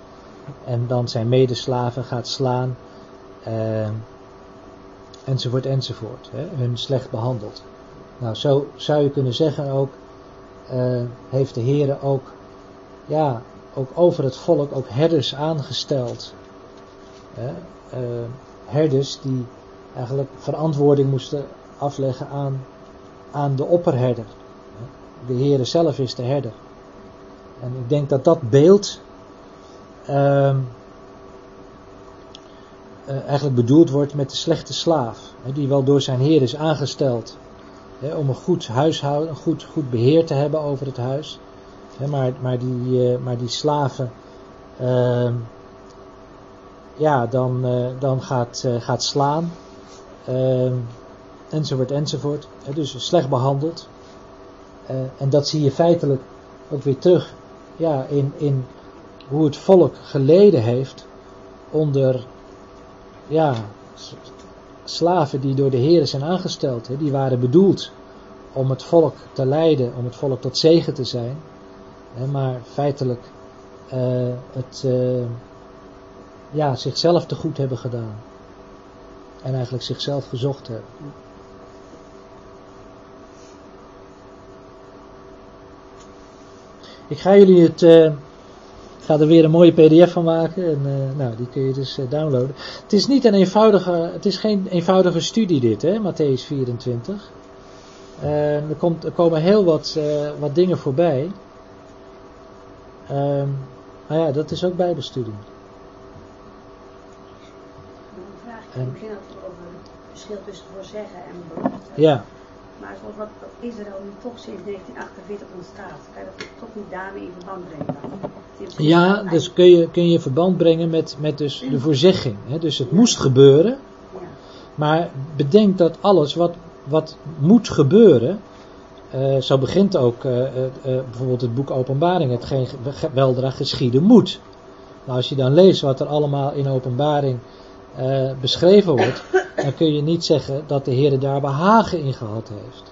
En dan zijn medeslaven gaat slaan enzovoort enzovoort. Hun slecht behandeld. Nou, zo zou je kunnen zeggen ook uh, heeft de Heer ook, ja, ook over het volk ook herders aangesteld. Uh, herders die eigenlijk verantwoording moesten afleggen aan, aan de opperherder. De Heer zelf is de herder. En ik denk dat dat beeld uh, eigenlijk bedoeld wordt met de slechte slaaf. die wel door zijn Heer is aangesteld Om een goed huishouden, een goed, goed beheer te hebben over het huis. Maar, maar, die, uh, maar die slaven, uh, ja, dan, uh, dan gaat, uh, gaat slaan, ehm, enzovoort, enzovoort. Dus slecht behandeld. en dat zie je feitelijk ook weer terug ja, in, in hoe het volk geleden heeft onder ja, slaven die door de heren zijn aangesteld, hè, die waren bedoeld om het volk te leiden, om het volk tot zegen te zijn, hè, maar feitelijk uh, het uh, ja, zichzelf te goed hebben gedaan. En eigenlijk zichzelf gezocht hebben. Ik ga jullie het uh, ga er weer een mooie pdf van maken en uh, nou, die kun je dus uh, downloaden. Het is niet een eenvoudige, het is geen eenvoudige studie dit, hè, Matthäus 24. Uh, er, komt, er komen heel wat, wat dingen voorbij. ehm, nou ja, dat is ook bijbelstudie. Een vraag over het verschil tussen voorzeggen en belofte. Ja, Maar zoals wat Israël nu toch sinds 1948 ontstaat, kan je dat toch niet daarmee in verband brengen ja dus kun je, kun je verband brengen met, met dus de voorzegging. Hè? Dus het moest gebeuren, Ja. maar bedenk dat alles wat, wat moet gebeuren, eh, zo begint ook eh, eh, eh, bijvoorbeeld het boek Openbaring, hetgeen ge- weldra geschieden moet. Nou, als je dan leest wat er allemaal in Openbaring eh, beschreven wordt, dan kun je niet zeggen dat de Heer daar behagen in gehad heeft.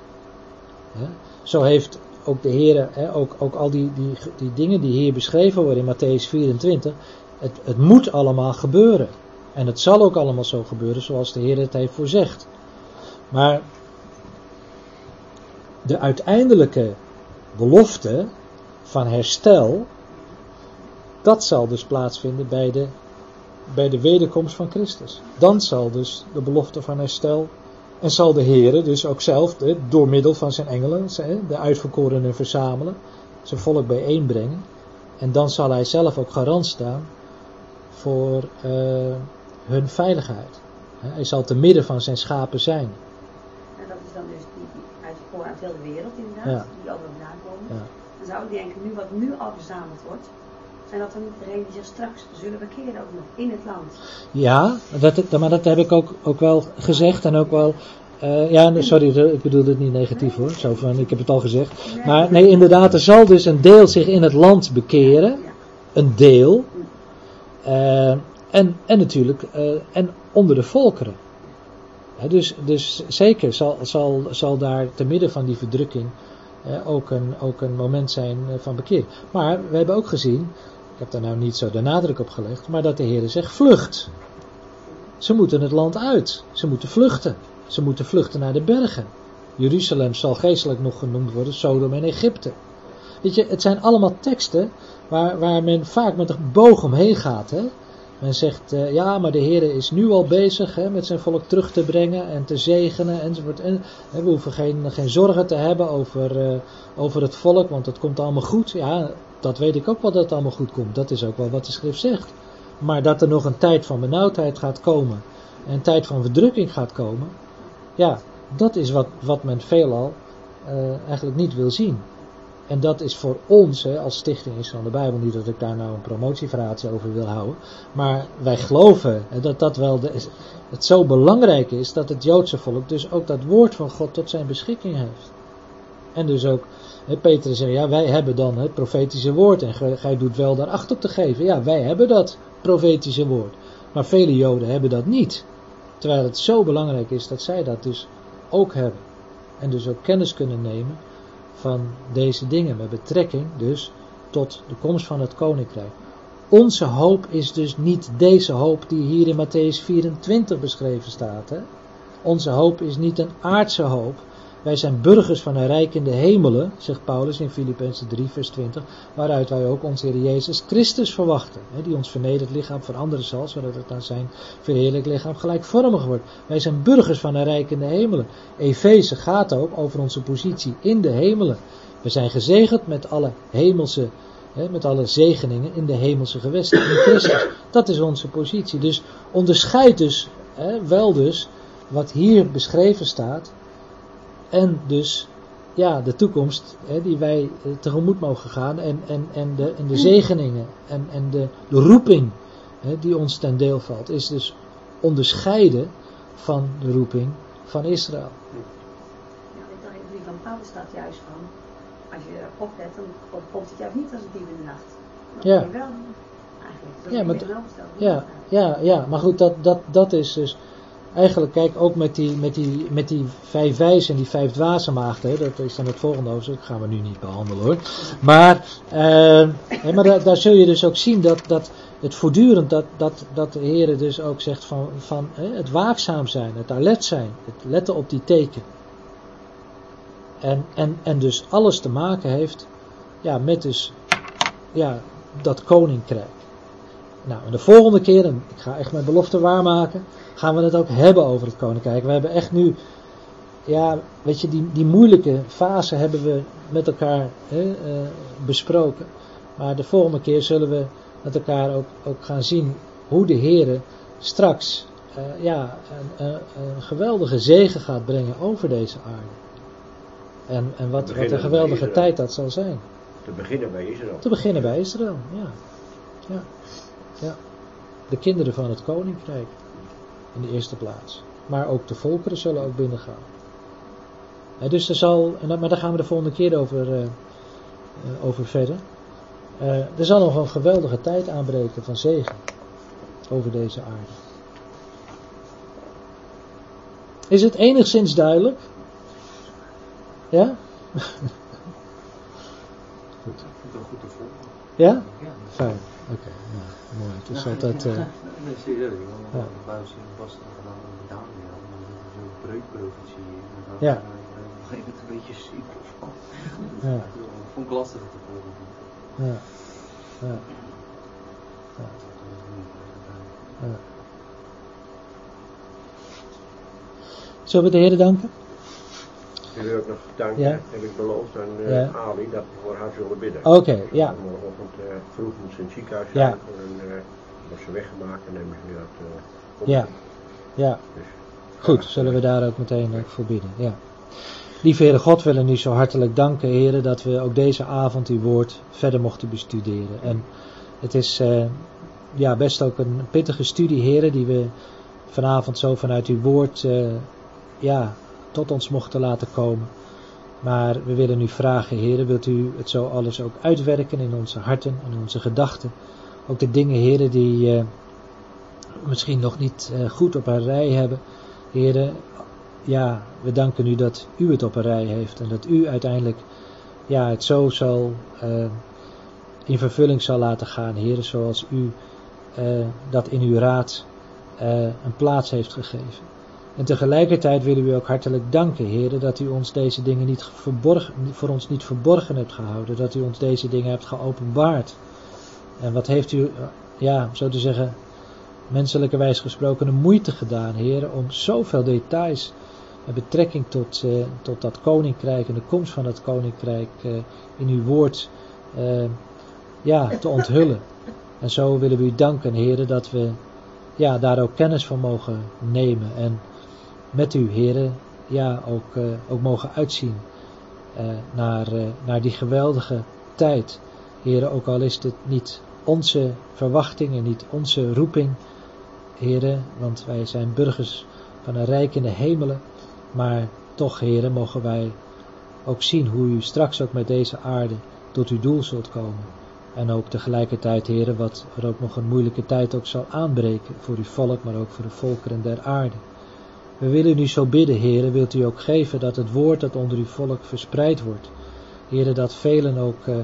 Zo heeft ook de Heer, ook, ook al die, die, die dingen die hier beschreven worden in Matthäus 24, het, het moet allemaal gebeuren. En het zal ook allemaal zo gebeuren zoals de Heer het heeft voorzegd. Maar de uiteindelijke belofte van herstel, dat zal dus plaatsvinden bij de, bij de wederkomst van Christus. Dan zal dus de belofte van herstel en zal de Heer dus ook zelf door middel van zijn engelen de uitverkorenen verzamelen, zijn volk bijeenbrengen. En dan zal hij zelf ook garant staan voor eh, hun veiligheid. Hij zal te midden van zijn schapen zijn. En dat is dan dus die, die uit voor aan heel de wereld inderdaad, Ja. die over vandaan komen. Ja. Dan zou ik denken, nu wat nu al verzameld wordt, zijn dat dan niet degenen die zich straks zullen bekeren ook nog in het land. Ja, dat, maar dat heb ik ook, ook wel gezegd en ook wel. eh, ja, sorry, ik bedoel het niet negatief hoor. Zo van, ik heb het al gezegd. Maar nee, inderdaad, er zal dus een deel zich in het land bekeren. Een deel. Eh, en, en natuurlijk, eh, en onder de volkeren. Dus, dus zeker zal, zal, zal daar te midden van die verdrukking ook, een, ook een moment zijn van bekeer. Maar we hebben ook gezien, ik heb daar nou niet zo de nadruk op gelegd, maar dat de Heer zegt vlucht. Ze moeten het land uit. Ze moeten vluchten. Ze moeten vluchten naar de bergen. Jeruzalem zal geestelijk nog genoemd worden, Sodom en Egypte. Weet je, het zijn allemaal teksten waar, waar men vaak met een boog omheen gaat. Hè? Men zegt, eh, ja, maar de Heer is nu al bezig hè, met zijn volk terug te brengen en te zegenen enzovoort. En, hè, we hoeven geen, geen zorgen te hebben over, eh, over het volk, want het komt allemaal goed. Ja, dat weet ik ook wel dat het allemaal goed komt. Dat is ook wel wat de schrift zegt. Maar dat er nog een tijd van benauwdheid gaat komen en een tijd van verdrukking gaat komen, ja, dat is wat, wat men veelal eh, eigenlijk niet wil zien. En dat is voor ons, hè, als stichting is van de Bijbel, niet dat ik daar nou een promotieverhaaltje over wil houden, maar wij geloven hè, dat dat wel de, het zo belangrijk is dat het Joodse volk dus ook dat woord van God tot zijn beschikking heeft. En dus ook, hè, Petrus zei, ja, wij hebben dan het profetische woord en gij, gij doet wel daar acht op te geven. Ja, wij hebben dat profetische woord. Maar vele Joden hebben dat niet. Terwijl het zo belangrijk is dat zij dat dus ook hebben. En dus ook kennis kunnen nemen van deze dingen met betrekking dus tot de komst van het koninkrijk. Onze hoop is dus niet deze hoop die hier in Matthäus 24 beschreven staat. Hè? Onze hoop is niet een aardse hoop. Wij zijn burgers van een rijk in de hemelen, zegt Paulus in Filippenzen 3, vers 20, waaruit wij ook onze Heer Jezus Christus verwachten, die ons vernederd lichaam veranderen zal, zodat het aan zijn verheerlijk lichaam gelijkvormig wordt. Wij zijn burgers van een rijk in de hemelen. Efeze gaat ook over onze positie in de hemelen. We zijn gezegend met alle hemelse, met alle zegeningen in de hemelse gewesten in Christus. Dat is onze positie. Dus onderscheid dus wel dus wat hier beschreven staat en dus ja, de toekomst hè, die wij eh, tegemoet mogen gaan en, en, en, de, en de zegeningen en, en de, de roeping hè, die ons ten deel valt, is dus onderscheiden van de roeping van Israël. Ja, in de brief van Paulus staat juist van, als je oplet, dan komt het juist niet als een in de nacht. Dan Ja. je wel, eigenlijk, dat Ja, maar. Ja, ja, ja, maar goed, dat, dat, dat is dus eigenlijk, kijk, ook met die, met die, met die vijf wijzen en die vijf dwaze maagden, dat is dan het volgende hoofdstuk, gaan we nu niet behandelen hoor. Maar, eh, hè, maar daar, daar zul je dus ook zien dat, dat het voortdurend, dat, dat, dat de Heer dus ook zegt van, van het waakzaam zijn, het alert zijn, het letten op die teken. En, en, en dus alles te maken heeft ja, met dus ja, dat koninkrijk. Nou, de volgende keer, en ik ga echt mijn belofte waarmaken, gaan we het ook hebben over het koninkrijk. We hebben echt nu, ja, weet je, die, die moeilijke fase hebben we met elkaar hè, eh, besproken. Maar de volgende keer zullen we met elkaar ook, ook gaan zien hoe de Heer straks uh, ja, een, een, een, geweldige zegen gaat brengen over deze aarde. En, en wat, wat een geweldige tijd dat zal zijn. Te beginnen bij Israël. Te beginnen bij Israël, ja. ja. Ja. De kinderen van het koninkrijk in de eerste plaats. Maar ook de volkeren zullen ook binnengaan. En dus er zal, maar daar gaan we de volgende keer over, uh, over verder. Uh, er zal nog een geweldige tijd aanbreken van zegen over deze aarde. Is het enigszins duidelijk? Ja? goed. goed te volgen. Ja? Fijn. Oké, okay, mooi. Het is altijd... Uh, nee, serieus. Een buis in Boston gedaan met Daniel. Zo'n breukprofetie. Ja. Op een het een beetje ziek of zo. Ja. Vond ik lastig te volgen. Ja. Ja. Ja. Zullen we de Heer danken? Ik wil ook nog danken, Ja. heb ik beloofd aan eh, Ja. Ali dat we voor haar zullen bidden. Oké, ja. Morgenochtend eh, vroeg moet ze in het ziekenhuis Ja. zijn. En uh, wordt ze weggemaakt en nemen ze dat eh, op. Ja. Ja. Dus, Goed, zullen we daar ook meteen ook voor bidden. Ja. Lieve Heere God, we willen u zo hartelijk danken, Heere, dat we ook deze avond uw woord verder mochten bestuderen. En het is eh, ja, best ook een pittige studie, Heere, die we vanavond zo vanuit uw woord eh, ja, tot ons mochten laten komen. Maar we willen u vragen, Heere, wilt u het zo alles ook uitwerken in onze harten, in onze gedachten. Ook de dingen, Heere, die eh, misschien nog niet eh, goed op een rij hebben. Heere, ja, we danken u dat u het op een rij heeft en dat u uiteindelijk ja, het zo zal uh, in vervulling zal laten gaan, Heere, zoals u dat in uw raad een plaats heeft gegeven. En tegelijkertijd willen we u ook hartelijk danken, Heere, dat u ons deze dingen niet verborgen, voor ons niet verborgen hebt gehouden, dat u ons deze dingen hebt geopenbaard. En wat heeft u, ja, zo te zeggen, menselijkerwijs gesproken, een moeite gedaan, Heere, om zoveel details met betrekking tot, uh, tot dat koninkrijk en de komst van dat koninkrijk uh, in uw woord uh, ja, te onthullen. En zo willen we u danken, heren, dat we ja, daar ook kennis van mogen nemen en met u, heren, ja, ook, ook mogen uitzien naar, naar die geweldige tijd. Heren, ook al is het niet onze verwachting en niet onze roeping, heren, want wij zijn burgers van een rijk in de hemelen. Maar toch, heren, mogen wij ook zien hoe u straks ook met deze aarde tot uw doel zult komen. En ook tegelijkertijd, heren, wat er ook nog een moeilijke tijd ook zal aanbreken voor uw volk, maar ook voor de volkeren der aarde. We willen u zo bidden, heren, wilt u ook geven dat het woord dat onder uw volk verspreid wordt. Heren, dat velen ook, uh,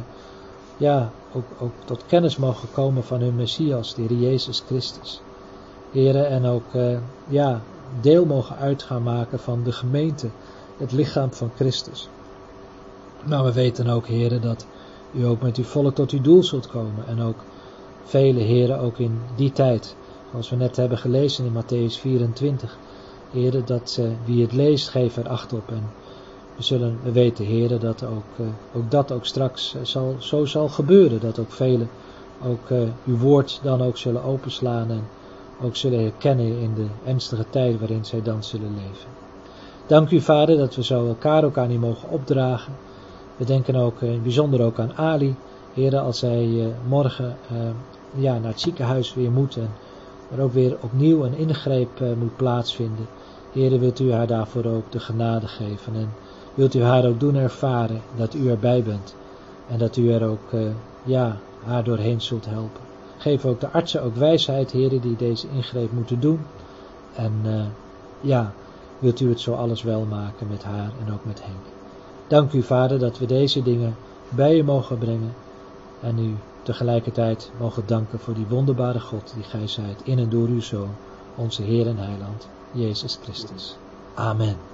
ja, ook, ook tot kennis mogen komen van hun Messias, de Heer Jezus Christus. Heren, en ook, uh, ja, deel mogen uit gaan maken van de gemeente, het lichaam van Christus. Maar we weten ook, heren, dat u ook met uw volk tot uw doel zult komen. En ook vele heren, ook in die tijd, zoals we net hebben gelezen in Matthäus 24. Heren, dat uh, wie het leest, geef er acht op. En we, zullen, we weten, heren, dat ook, uh, ook dat ook straks uh, zal, zo zal gebeuren. Dat ook velen ook uw woord dan ook zullen openslaan en ook zullen herkennen in de ernstige tijd waarin zij dan zullen leven. Dank u vader dat we zo elkaar ook aan u mogen opdragen. We denken ook in bijzonder ook aan Ali, heren, als hij morgen ja, naar het ziekenhuis weer moet en er ook weer opnieuw een ingreep moet plaatsvinden. Heren, wilt u haar daarvoor ook de genade geven en wilt u haar ook doen ervaren dat u erbij bent en dat u er ook ja, haar doorheen zult helpen. Geef ook de artsen ook wijsheid, heren, die deze ingreep moeten doen. En uh, ja, wilt u het zo alles wel maken met haar en ook met Henk. Dank u, Vader, dat we deze dingen bij u mogen brengen. En u tegelijkertijd mogen danken voor die wonderbare God die gij zijt in en door uw Zoon, onze Heer en Heiland, Jezus Christus. Amen.